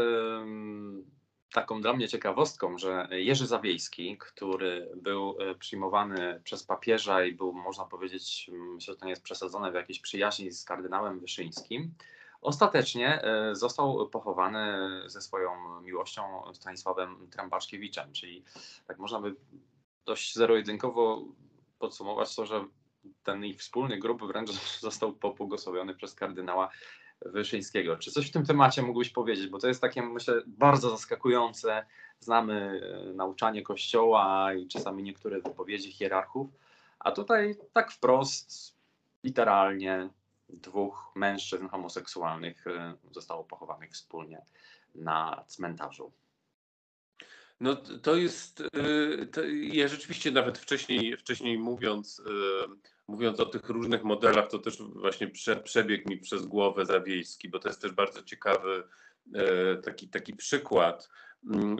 taką dla mnie ciekawostką, że Jerzy Zawiejski, który był e, przyjmowany przez papieża i był, można powiedzieć, myślę, że to nie jest przesadzone, w jakiejś przyjaźni z kardynałem Wyszyńskim, Ostatecznie e, został pochowany ze swoją miłością Stanisławem Trambaszkiewiczem, czyli tak można by dość zero-jedynkowo podsumować to, że ten ich wspólny grób wręcz został pobłogosławiony przez kardynała Wyszyńskiego. Czy coś w tym temacie mógłbyś powiedzieć? Bo to jest takie, myślę, bardzo zaskakujące. Znamy e, nauczanie Kościoła i czasami niektóre wypowiedzi hierarchów, a tutaj tak wprost, literalnie dwóch mężczyzn homoseksualnych y, zostało pochowanych wspólnie na cmentarzu. No to jest, y, to ja rzeczywiście nawet wcześniej, wcześniej mówiąc, y, mówiąc o tych różnych modelach, to też właśnie prze, przebiegł mi przez głowę Zawiejski, bo to jest też bardzo ciekawy taki, taki przykład. Mm,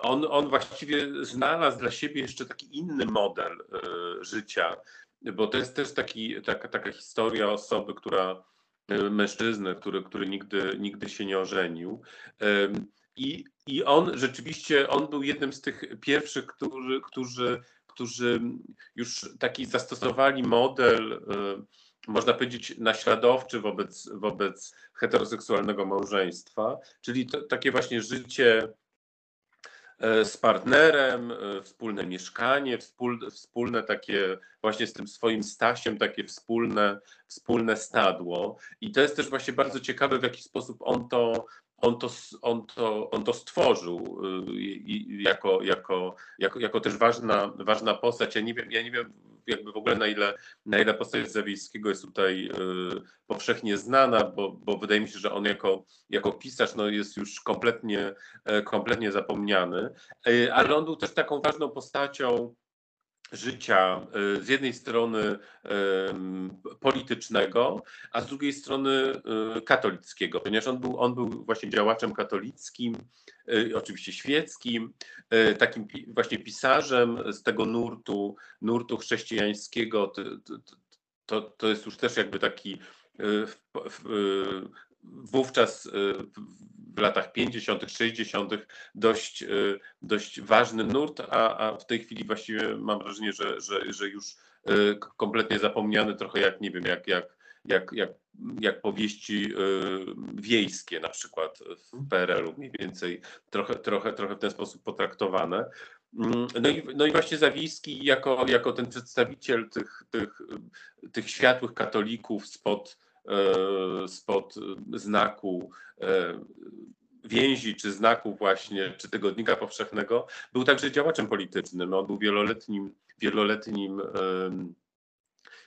on, on właściwie znalazł dla siebie jeszcze taki inny model życia, bo to jest też taki, taka, taka historia osoby, która mężczyzny, który, który nigdy, nigdy się nie ożenił. I, I on rzeczywiście, on był jednym z tych pierwszych, którzy, którzy, którzy już taki zastosowali model, e, można powiedzieć, naśladowczy wobec, wobec heteroseksualnego małżeństwa, czyli to, takie właśnie życie E, z partnerem, e, wspólne mieszkanie, wspólne takie właśnie z tym swoim Stasiem, takie wspólne, wspólne stadło. I to jest też właśnie bardzo ciekawe, w jaki sposób on to, on to, on to, on to stworzył y, jako, jako, jako, jako też ważna, ważna postać. Ja nie wiem, ja nie wiem jakby w ogóle na ile, na ile postać Zawiejskiego jest tutaj y, powszechnie znana, bo, bo wydaje mi się, że on jako, jako pisarz no, jest już kompletnie, e, kompletnie zapomniany, e, ale on był też taką ważną postacią życia y, z jednej strony politycznego, a z drugiej strony y, katolickiego, ponieważ on był, on był właśnie działaczem katolickim, oczywiście świeckim, takim właśnie pisarzem z tego nurtu, nurtu chrześcijańskiego. To, to, to jest już też jakby taki wówczas y, w latach 50., 60. dość, y, dość ważny nurt, a, a w tej chwili właściwie mam wrażenie, że, że, że już y, kompletnie zapomniany, trochę jak nie wiem, jak, jak, jak, jak, jak powieści wiejskie na przykład w PRL-u mniej więcej trochę, trochę, trochę w ten sposób potraktowane. Mm, no i, no i właśnie Zawiejski jako, jako ten przedstawiciel tych, tych, tych światłych katolików spod, spod znaku e, więzi czy znaku właśnie, czy tygodnika powszechnego, był także działaczem politycznym. On był wieloletnim, wieloletnim,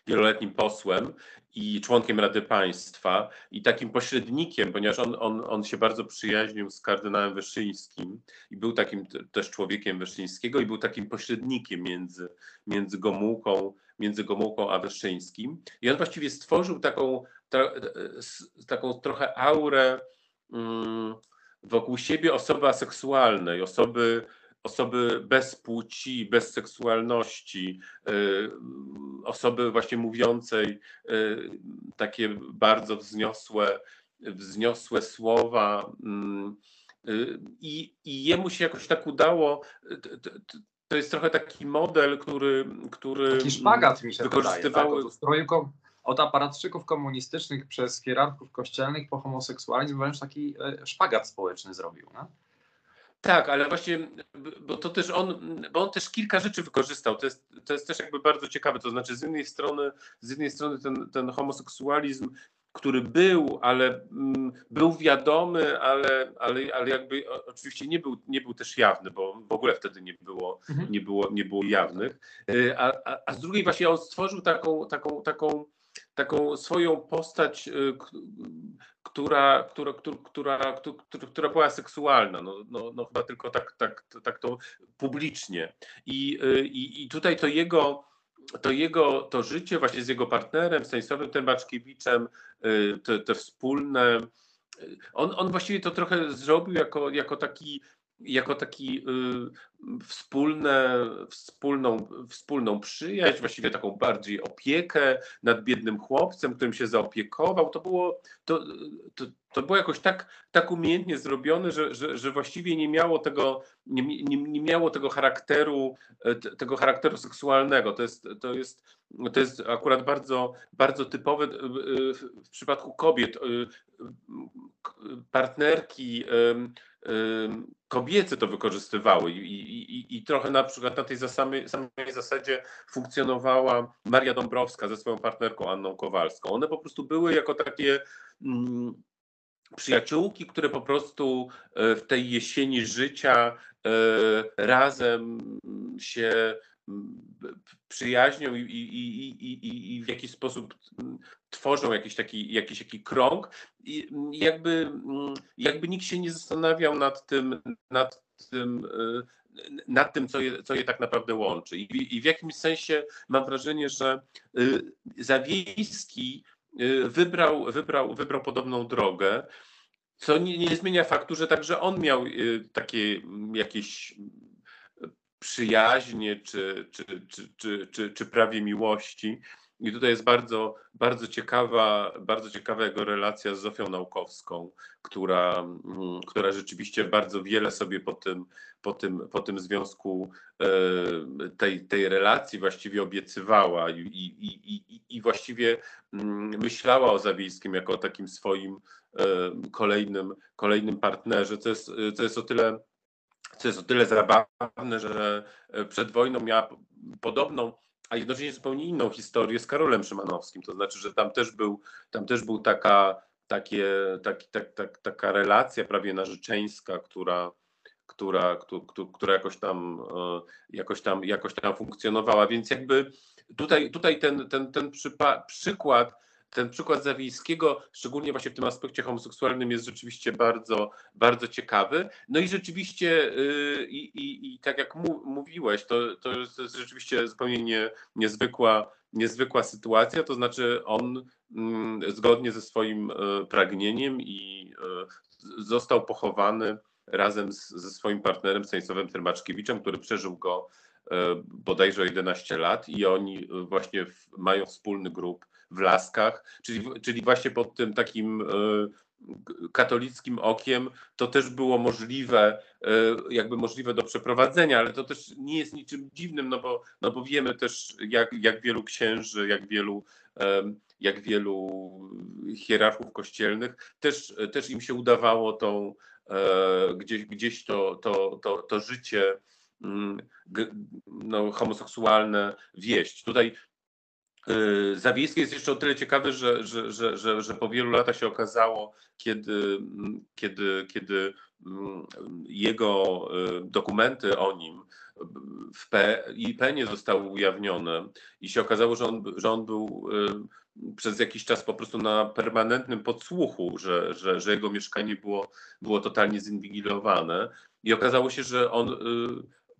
wieloletnim posłem i członkiem Rady Państwa i takim pośrednikiem, ponieważ on, on, on się bardzo przyjaźnił z kardynałem Wyszyńskim i był takim też człowiekiem Wyszyńskiego i był takim pośrednikiem między, między Gomułką, między Gomułką a Wyszyńskim. I on właściwie stworzył taką, ta, taką trochę aurę mm, wokół siebie osoby aseksualnej, osoby, osoby bez płci, bez seksualności, y, osoby właśnie mówiącej y, takie bardzo wzniosłe, wzniosłe słowa. Mm, y, I, I jemu się jakoś tak udało. To jest trochę taki model, który. który taki szpagat mi się wykorzystywały. Wydaje, tak? Od aparatczyków komunistycznych przez hierarchów kościelnych po homoseksualizm wręcz taki e, szpagat społeczny zrobił. No? Tak, ale właśnie, bo to też on, bo on też kilka rzeczy wykorzystał. To jest, to jest też jakby bardzo ciekawe. To znaczy, z jednej strony, z jednej strony ten, ten homoseksualizm, który był, ale mm, był wiadomy, ale, ale, ale jakby oczywiście nie był, nie był też jawny, bo w ogóle wtedy nie było, mhm. nie było, nie było jawnych. E, a, a, a z drugiej właśnie on stworzył taką, taką, taką taką swoją postać, która, która, która, która, która była seksualna, no, no, no chyba tylko tak, tak, tak to publicznie. I, i, i tutaj to jego to jego to życie właśnie z jego partnerem, Stanisławem Tębaczkiewiczem, te, te wspólne, on, on właściwie to trochę zrobił jako, jako taki jako taki y, wspólne, wspólną, wspólną przyjaźń, właściwie taką bardziej opiekę nad biednym chłopcem, którym się zaopiekował. To było, to, to, to było jakoś tak, tak umiejętnie zrobione, że, że, że właściwie nie miało tego, nie, nie, nie miało tego charakteru, tego charakteru seksualnego. To jest, to jest, to jest akurat bardzo, bardzo typowe w przypadku kobiet. Partnerki kobiece to wykorzystywały i, i, i trochę na przykład na tej samej, samej zasadzie funkcjonowała Maria Dąbrowska ze swoją partnerką Anną Kowalską. One po prostu były jako takie mm, przyjaciółki, które po prostu e, w tej jesieni życia e, razem się przyjaźnią i, i, i, i, w jakiś sposób tworzą jakiś taki, jakiś taki krąg i jakby, jakby nikt się nie zastanawiał nad tym, nad tym, nad tym co, je, co je tak naprawdę łączy. I, w jakimś sensie mam wrażenie, że y, Zawiejski y, wybrał, wybrał, wybrał podobną drogę, co nie, nie zmienia faktu, że także on miał y, takie jakieś przyjaźnie czy, czy, czy, czy, czy, prawie miłości. I tutaj jest bardzo, bardzo ciekawa, bardzo ciekawa jego relacja z Zofią Naukowską, która, mm, która rzeczywiście bardzo wiele sobie po tym, po tym, po tym związku e, tej, tej relacji właściwie obiecywała i, i, i, i właściwie mm, myślała o Zawiejskim jako o takim swoim e, kolejnym, kolejnym partnerze, co jest, co jest o tyle co jest o tyle zabawne, że e, przed wojną miała podobną, a jednocześnie zupełnie inną historię z Karolem Szymanowskim. To znaczy, że tam też był, tam też był taka, takie, taki, tak, tak, taka relacja prawie narzeczeńska, która, która, która jakoś tam, e, jakoś tam, jakoś tam funkcjonowała. Więc jakby tutaj, tutaj ten, ten, ten przykład ten przykład Zawiejskiego, szczególnie właśnie w tym aspekcie homoseksualnym, jest rzeczywiście bardzo, bardzo ciekawy. No i rzeczywiście, yy, i, i, tak jak mu, mówiłeś, to, to jest rzeczywiście zupełnie nie, niezwykła, niezwykła sytuacja, to znaczy on yy, zgodnie ze swoim yy, pragnieniem i y, został pochowany razem z, ze swoim partnerem Stanisławem Termaczkiewiczem, który przeżył go y, bodajże 11 lat i oni właśnie mają wspólny grup w Laskach, czyli, czyli właśnie pod tym takim e, katolickim okiem to też było możliwe, e, jakby możliwe do przeprowadzenia, ale to też nie jest niczym dziwnym, no bo, no bo wiemy też, jak, jak wielu księży, jak wielu, jak wielu hierarchów kościelnych, też, też im się udawało tą, e, gdzieś, gdzieś to, to, to, to życie mm, no, homoseksualne wieść. Tutaj Zawiejski jest jeszcze o tyle ciekawy, że, że, że, że, że po wielu latach się okazało, kiedy, kiedy, kiedy mm, jego y, dokumenty o nim w IPN zostały ujawnione i się okazało, że on, że on był y, przez jakiś czas po prostu na permanentnym podsłuchu, że, że, że jego mieszkanie było, było totalnie zinwigilowane. I okazało się, że on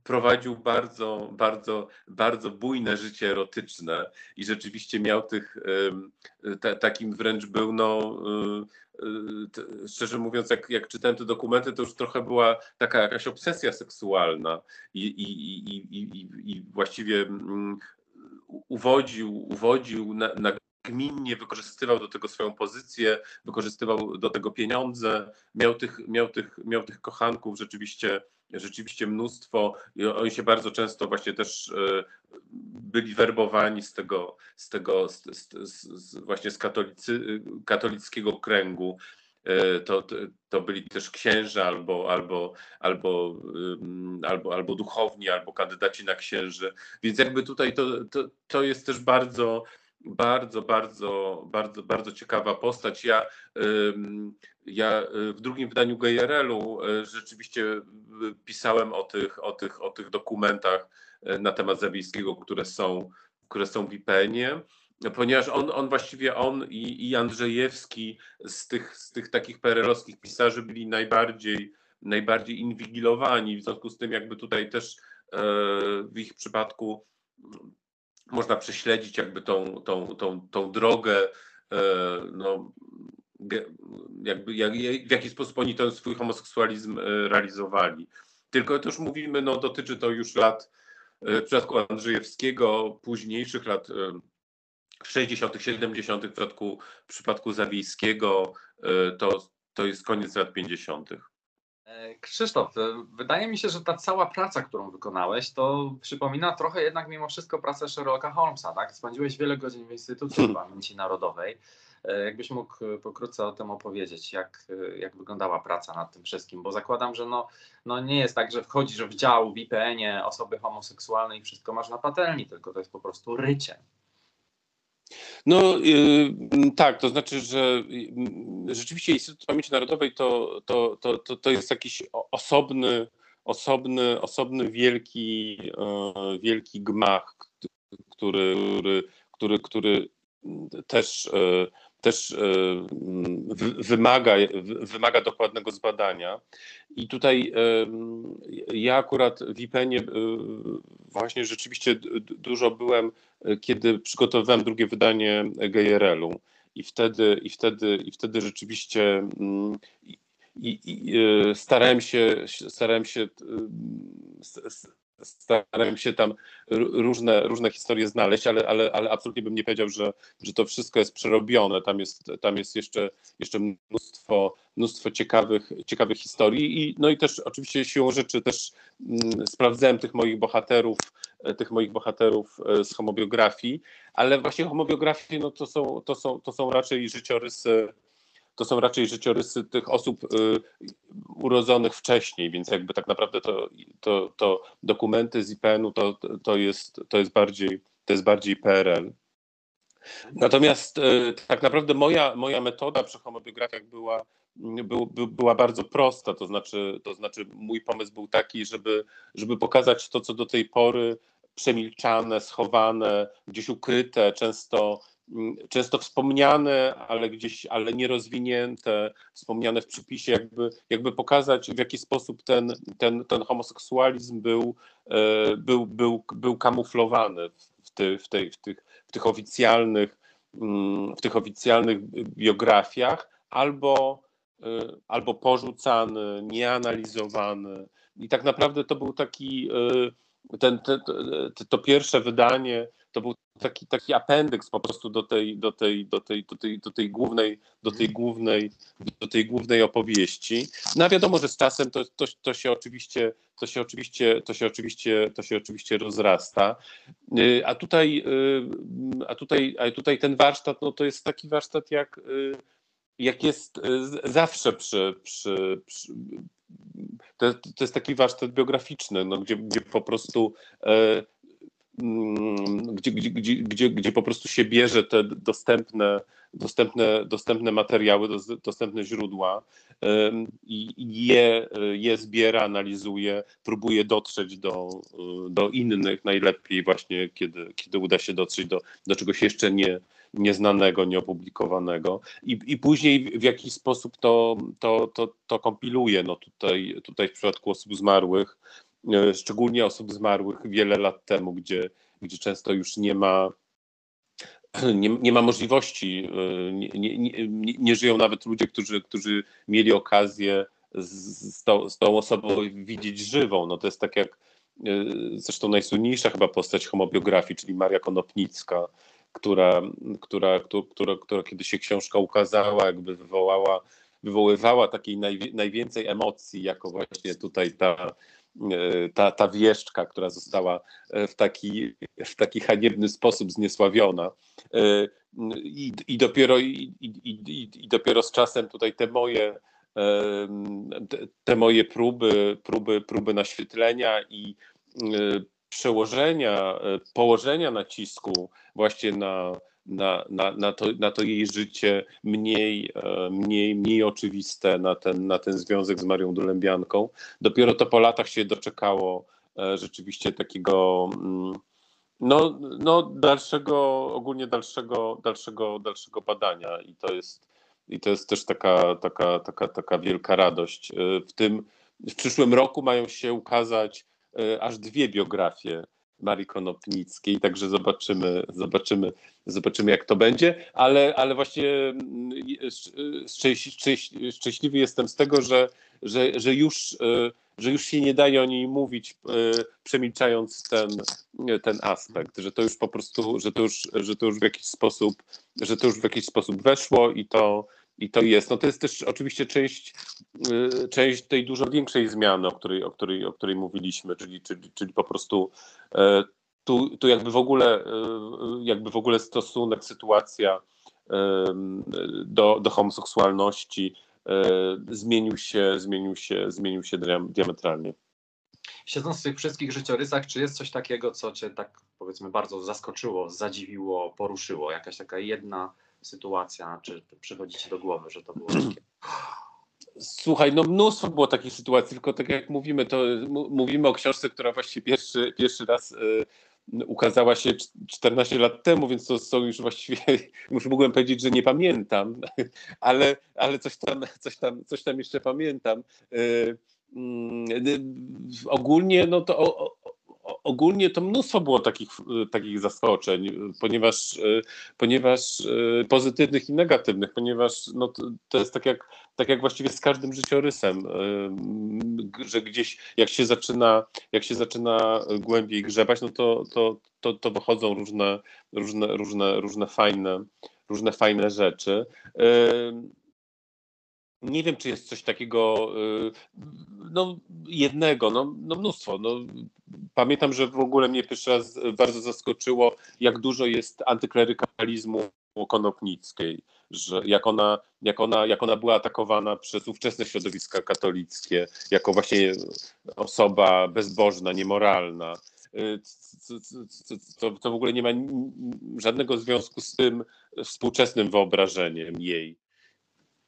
prowadził bardzo, bardzo, bardzo bujne życie erotyczne i rzeczywiście miał tych, takim wręcz był, no, y, y, szczerze mówiąc, jak, jak czytałem te dokumenty, to już trochę była taka jakaś obsesja seksualna i, i, i, i, i właściwie mm, uwodził, uwodził na, na gminnie wykorzystywał do tego swoją pozycję, wykorzystywał do tego pieniądze, miał tych, miał tych, miał tych kochanków rzeczywiście rzeczywiście mnóstwo i oni się bardzo często właśnie też e, byli werbowani z tego, z tego z, z, z, właśnie z katolicy, katolickiego kręgu. E, to, to byli też księża albo, albo, albo, albo, albo duchowni, albo kandydaci na księży. Więc jakby tutaj to, to, to jest też bardzo, bardzo, bardzo, bardzo, bardzo ciekawa postać. Ja, ja y, w drugim wydaniu GRL-u y, rzeczywiście y, pisałem o tych, o tych, o tych dokumentach na temat Zawiejskiego, które są, które są w IPN-ie. ponieważ on, on właściwie on i, i Andrzejewski z tych, z tych takich perelowskich pisarzy byli najbardziej, najbardziej inwigilowani, w związku z tym jakby tutaj też e, w ich przypadku można prześledzić jakby tą, tą, tą, tą drogę, e, no, jakby jak, w jaki sposób oni ten swój homoseksualizm e, realizowali. Tylko też mówimy, no dotyczy to już lat, w przypadku Andrzejewskiego, późniejszych lat 60., 70., w przypadku, w przypadku Zawiejskiego to, to jest koniec lat 50. E, Krzysztof, e, wydaje mi się, że ta cała praca, którą wykonałeś, to przypomina trochę jednak mimo wszystko pracę Sherlocka Holmesa, tak? Spędziłeś wiele godzin w Instytucie hmm. Pamięci Narodowej. E, jakbyś mógł pokrótce o tym opowiedzieć, jak, jak wyglądała praca nad tym wszystkim, bo zakładam, że no, no nie jest tak, że wchodzisz w dział w IPN-ie osoby homoseksualne i wszystko masz na patelni, tylko to jest po prostu rycie. No yy, tak, to znaczy, że yy, rzeczywiście Instytut Pamięci Narodowej to, to, to, to, to jest jakiś osobny, osobny, osobny wielki, yy, wielki gmach, który, który, który też, e, też e, wymaga, wymaga dokładnego zbadania. I tutaj ja akurat w IPN-ie e, właśnie rzeczywiście dużo byłem, kiedy przygotowywałem drugie wydanie GRL-u. I wtedy, i wtedy, i wtedy rzeczywiście mm, i, i, starałem się, starałem się starałem się tam różne, różne historie znaleźć, ale, ale, ale absolutnie bym nie powiedział, że, że to wszystko jest przerobione. Tam jest, tam jest jeszcze, jeszcze mnóstwo, mnóstwo ciekawych, ciekawych historii i no i też oczywiście siłą rzeczy też mm, sprawdzałem tych moich bohaterów, tych moich bohaterów e, z homobiografii, ale właśnie homobiografie no to, są, to, są, to są raczej życiorysy to są raczej życiorysy tych osób y, urodzonych wcześniej, więc jakby tak naprawdę to, to, to dokumenty z IPN-u to, to, jest, to, jest bardziej, to jest bardziej PRL. Natomiast y, tak naprawdę moja, moja metoda przy homobiografiach była, był, by, była bardzo prosta, to znaczy, to znaczy mój pomysł był taki, żeby, żeby pokazać to, co do tej pory przemilczane, schowane, gdzieś ukryte, często często wspomniane, ale gdzieś, ale nierozwinięte, wspomniane w przypisie, jakby, jakby pokazać, w jaki sposób ten, ten, ten homoseksualizm był, e, był, był, był kamuflowany w, ty, w, tej, w, tych, w tych oficjalnych mm, w tych oficjalnych biografiach, albo, e, albo porzucany, nieanalizowany. I tak naprawdę to był taki, e, ten, ten, to pierwsze wydanie to był taki, taki apendyks po prostu do tej, do tej, do tej, do tej, do tej głównej, do tej głównej, do tej głównej opowieści. No a wiadomo, że z czasem to, to, to się oczywiście, to się oczywiście, to się oczywiście, to się oczywiście rozrasta. Y, a tutaj, y, a tutaj, a tutaj ten warsztat, no to jest taki warsztat jak, y, jak jest zawsze przy, przy, przy to, to, jest taki warsztat biograficzny, no, gdzie, gdzie po prostu gdzie, gdzie, gdzie, gdzie, po prostu się bierze te dostępne, dostępne, dostępne materiały, dostępne źródła i je, je zbiera, analizuje, próbuje dotrzeć do, do innych, najlepiej właśnie, kiedy, kiedy uda się dotrzeć do, do czegoś jeszcze nie, nieznanego, nieopublikowanego i, i później w jakiś sposób to, to, to, to kompiluje. No tutaj, tutaj w przypadku osób zmarłych szczególnie osób zmarłych wiele lat temu, gdzie, gdzie często już nie ma, nie, nie ma możliwości, e, nie, nie, nie, żyją nawet ludzie, którzy, którzy mieli okazję z, tą, z tą osobą widzieć żywą. No to jest tak jak e, zresztą najsłynniejsza chyba postać homobiografii, czyli Maria Konopnicka, która, która, która, która kiedy się książka ukazała, jakby wywołała, wywoływała takiej najwięcej emocji, jako właśnie tutaj ta E, ta, ta wieszczka, która została e, w taki, w taki haniebny sposób zniesławiona. E, I, i, dopiero, i, i, i dopiero z czasem tutaj te moje, te moje próby, próby, próby naświetlenia i przełożenia, położenia nacisku właśnie na, na, na, na, to, na to jej życie mniej, e, mniej, mniej oczywiste, na ten, na ten związek z Marią Dulębianką. Dopiero to po latach się doczekało e, rzeczywiście takiego, mm, No, no dalszego, ogólnie dalszego, dalszego, dalszego badania i to jest, i to jest też taka, taka, taka, taka wielka radość. W tym w przyszłym roku mają się ukazać aż dwie biografie Marii Konopnickiej, także zobaczymy, zobaczymy, zobaczymy jak to będzie, ale, ale właśnie mm, szczęśliwy jestem z tego, że, że, że, już, e, że już się nie daje o niej mówić, e, przemilczając ten, ten aspekt, że to już po prostu, że to już, że to już w jakiś sposób, że to już w jakiś sposób weszło i to, i to jest. No to jest też oczywiście część, y, część tej dużo większej zmiany, o której, o której, o której mówiliśmy, czyli, czyli, czyli po prostu e, tu, tu jakby w ogóle e, jakby w ogóle stosunek, sytuacja e, do, do homoseksualności zmienił się, zmienił się, zmienił się diametralnie. Siedząc w tych wszystkich życiorysach, czy jest coś takiego, co cię tak powiedzmy bardzo zaskoczyło, zadziwiło, poruszyło? Jakaś taka jedna sytuacja, czy przychodzi ci do głowy, że to było takie... Słuchaj, no mnóstwo było takich sytuacji, tylko tak jak mówimy, to mówimy o książce, która właściwie pierwszy, pierwszy raz y, ukazała się 14 lat temu, więc to są już właściwie, już mogłem powiedzieć, że nie pamiętam, ale, ale coś, tam, coś, tam, coś tam jeszcze pamiętam. Y, mm, y, ogólnie no to o, ogólnie to mnóstwo było takich, takich zaskoczeń, ponieważ, ponieważ pozytywnych i negatywnych, ponieważ no, to, to jest tak jak, tak jak właściwie z każdym życiorysem, że gdzieś jak się zaczyna, jak się zaczyna głębiej grzebać, no to, to, to, to wychodzą różne, różne, różne, różne fajne, różne fajne rzeczy nie wiem, czy jest coś takiego, y, no jednego, no, no mnóstwo. No, pamiętam, że w ogóle mnie pierwszy raz bardzo zaskoczyło, jak dużo jest antyklerykalizmu Konopnickiej, że jak ona, jak, ona, jak ona była atakowana przez ówczesne środowiska katolickie, jako właśnie osoba bezbożna, niemoralna. Y, to, to w ogóle nie ma żadnego związku z tym współczesnym wyobrażeniem jej.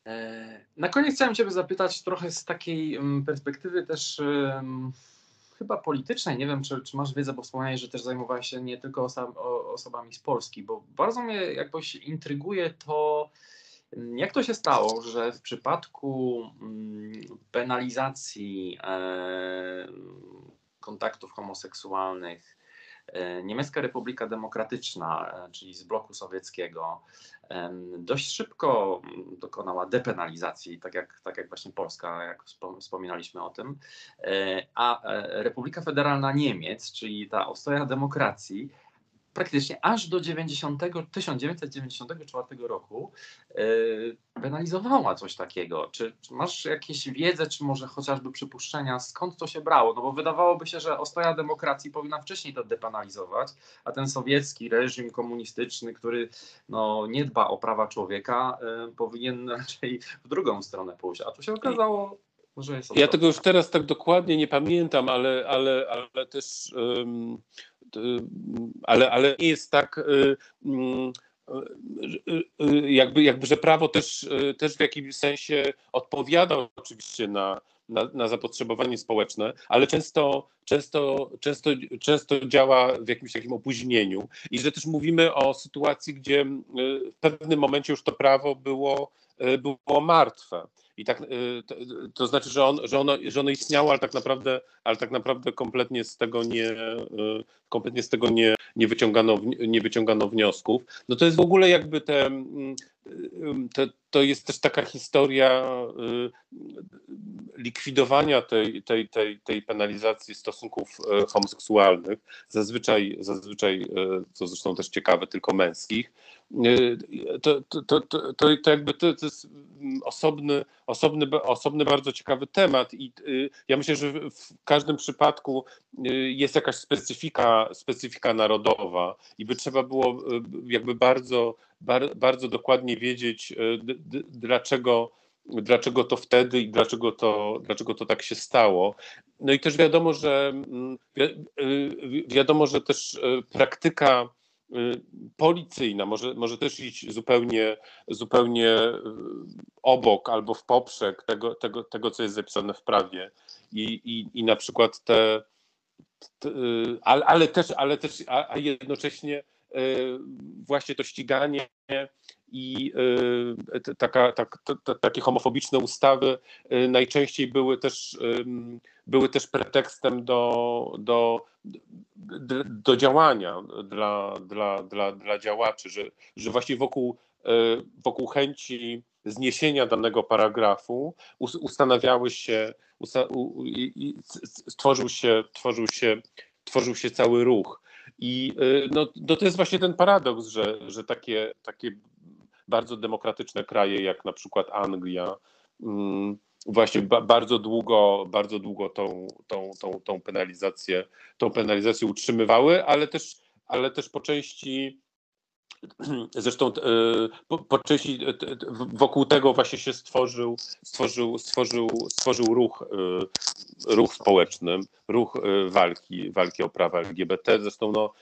E, na koniec chciałem Ciebie zapytać trochę z takiej mm, perspektywy też chyba politycznej. Nie wiem, czy, czy masz wiedzę, bo wspomniałeś, że też zajmowałeś się nie tylko osobami z Polski, bo bardzo mnie jakoś intryguje to, mm, jak to się stało, że w przypadku mm, penalizacji kontaktów homoseksualnych Niemiecka Republika Demokratyczna, e, czyli z bloku sowieckiego, dość szybko dokonała depenalizacji, tak jak, tak jak właśnie Polska, jak wspominaliśmy o tym, e, a Republika Federalna Niemiec, czyli ta ostoja demokracji, praktycznie aż do 90, 1994 roku yy, penalizowała coś takiego. Czy, czy, masz jakieś wiedzę, czy może chociażby przypuszczenia, skąd to się brało? No bo wydawałoby się, że ostoja demokracji powinna wcześniej to depenalizować, a ten sowiecki reżim komunistyczny, który no, nie dba o prawa człowieka, yy, powinien raczej w drugą stronę pójść. A tu się okazało, że jest Ja tego już teraz tak dokładnie nie pamiętam, ale, ale, ale też. Um ale, ale nie jest tak y, mm, y, jakby, jakby, że prawo też, też w jakimś sensie odpowiada oczywiście na, na, na, zapotrzebowanie społeczne, ale często, często, często, często działa w jakimś takim opóźnieniu i że też mówimy o sytuacji, gdzie w pewnym momencie już to prawo było, było martwe. I tak, to, to, znaczy, że, on, że, ono, że ono istniało, ale tak naprawdę, ale tak naprawdę kompletnie z tego nie, kompletnie z tego nie, nie, wyciągano, nie wyciągano wniosków. No to jest w ogóle jakby te, mm, te to jest też taka historia y, likwidowania tej, tej, tej, tej penalizacji stosunków homoseksualnych, zazwyczaj, zazwyczaj, co zresztą też ciekawe, tylko męskich. To, to, to, to, to jakby to, to jest osobny, osobny, osobny, bardzo ciekawy temat i ja myślę, że w każdym przypadku jest jakaś specyfika, specyfika narodowa i by trzeba było jakby bardzo, bardzo dokładnie wiedzieć, dlaczego, dlaczego to wtedy i dlaczego to, dlaczego to tak się stało. No i też wiadomo, że mm, y, wiadomo, że też y, praktyka y, policyjna może, może też iść zupełnie, zupełnie obok albo w poprzek tego, tego, tego, co jest zapisane w prawie. I, i, i na przykład te, ale, ale też, ale też a jednocześnie właśnie to ściganie i taka, tak, takie homofobiczne ustawy najczęściej były też, były też pretekstem do, do, do działania dla, dla, dla, dla działaczy, że, że właśnie wokół, wokół chęci zniesienia danego paragrafu ustanawiały się, usta, się, tworzył się, tworzył się cały ruch. I y, no, no to jest właśnie ten paradoks, że, że takie, takie bardzo demokratyczne kraje jak na przykład Anglia mm, właśnie bardzo długo, bardzo długo tą, tą, tą, tą, penalizację, tą penalizację utrzymywały, ale też, ale też po części Zresztą e, e, wokół tego właśnie się stworzył, stworzył, stworzył, stworzył ruch, e, ruch społeczny, ruch walki, walki o prawa LGBT. Zresztą, no,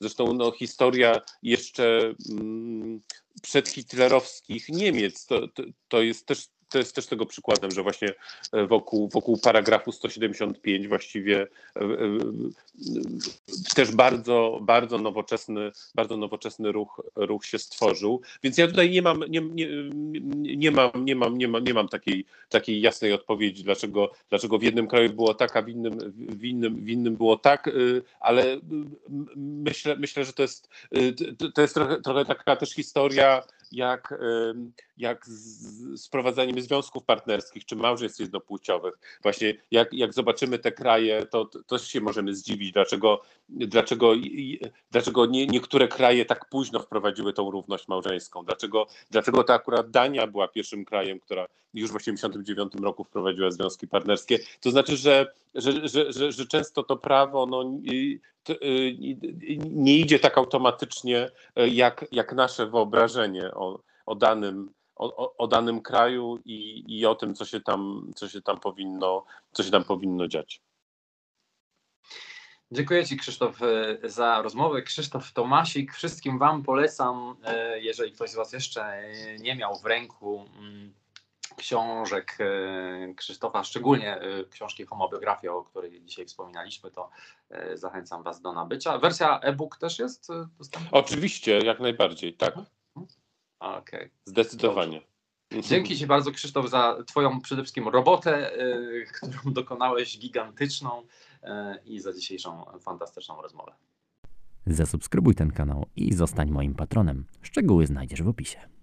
zresztą no, historia jeszcze mm, przedhitlerowskich Niemiec to, to, to jest też to jest też tego przykładem, że właśnie e, wokół, wokół paragrafu 175 właściwie e, e, też bardzo, bardzo nowoczesny, bardzo nowoczesny ruch, ruch się stworzył. Więc ja tutaj nie mam, nie, nie, nie mam, nie mam, nie mam, nie mam takiej, takiej jasnej odpowiedzi, dlaczego, dlaczego w jednym kraju było tak, a w innym, w innym, w innym było tak, ale myślę, myślę że to jest, to jest trochę, trochę taka też historia jak, jak z wprowadzaniem związków partnerskich czy małżeństw jednopłciowych. Właśnie jak, jak zobaczymy te kraje, to też się możemy zdziwić, dlaczego, dlaczego, dlaczego nie, niektóre kraje tak późno wprowadziły tą równość małżeńską. Dlaczego, dlaczego to akurat Dania była pierwszym krajem, która już w 1989 roku wprowadziła związki partnerskie. To znaczy, że, że, że, że, że często to prawo no, nie idzie tak automatycznie, jak, jak nasze wyobrażenie o, o danym o, o, danym kraju i, i o tym, co się, tam, co, się tam powinno, co się tam powinno dziać. Dziękuję Ci Krzysztof e, za rozmowę. Krzysztof Tomasik, wszystkim Wam polecam, jeżeli ktoś z Was jeszcze nie miał w ręku mm, książek e, Krzysztofa, szczególnie książki Homobiografia, o której dzisiaj wspominaliśmy, to zachęcam Was do nabycia. Wersja e-book też jest dostępna? Oczywiście, jak najbardziej, tak. Mhm. Okej. Okay. Zdecydowanie. Dobrze. Dzięki Ci bardzo, Krzysztof, za Twoją przede wszystkim robotę, którą dokonałeś gigantyczną i za dzisiejszą fantastyczną rozmowę. Zasubskrybuj ten kanał i zostań moim patronem. Szczegóły znajdziesz w opisie.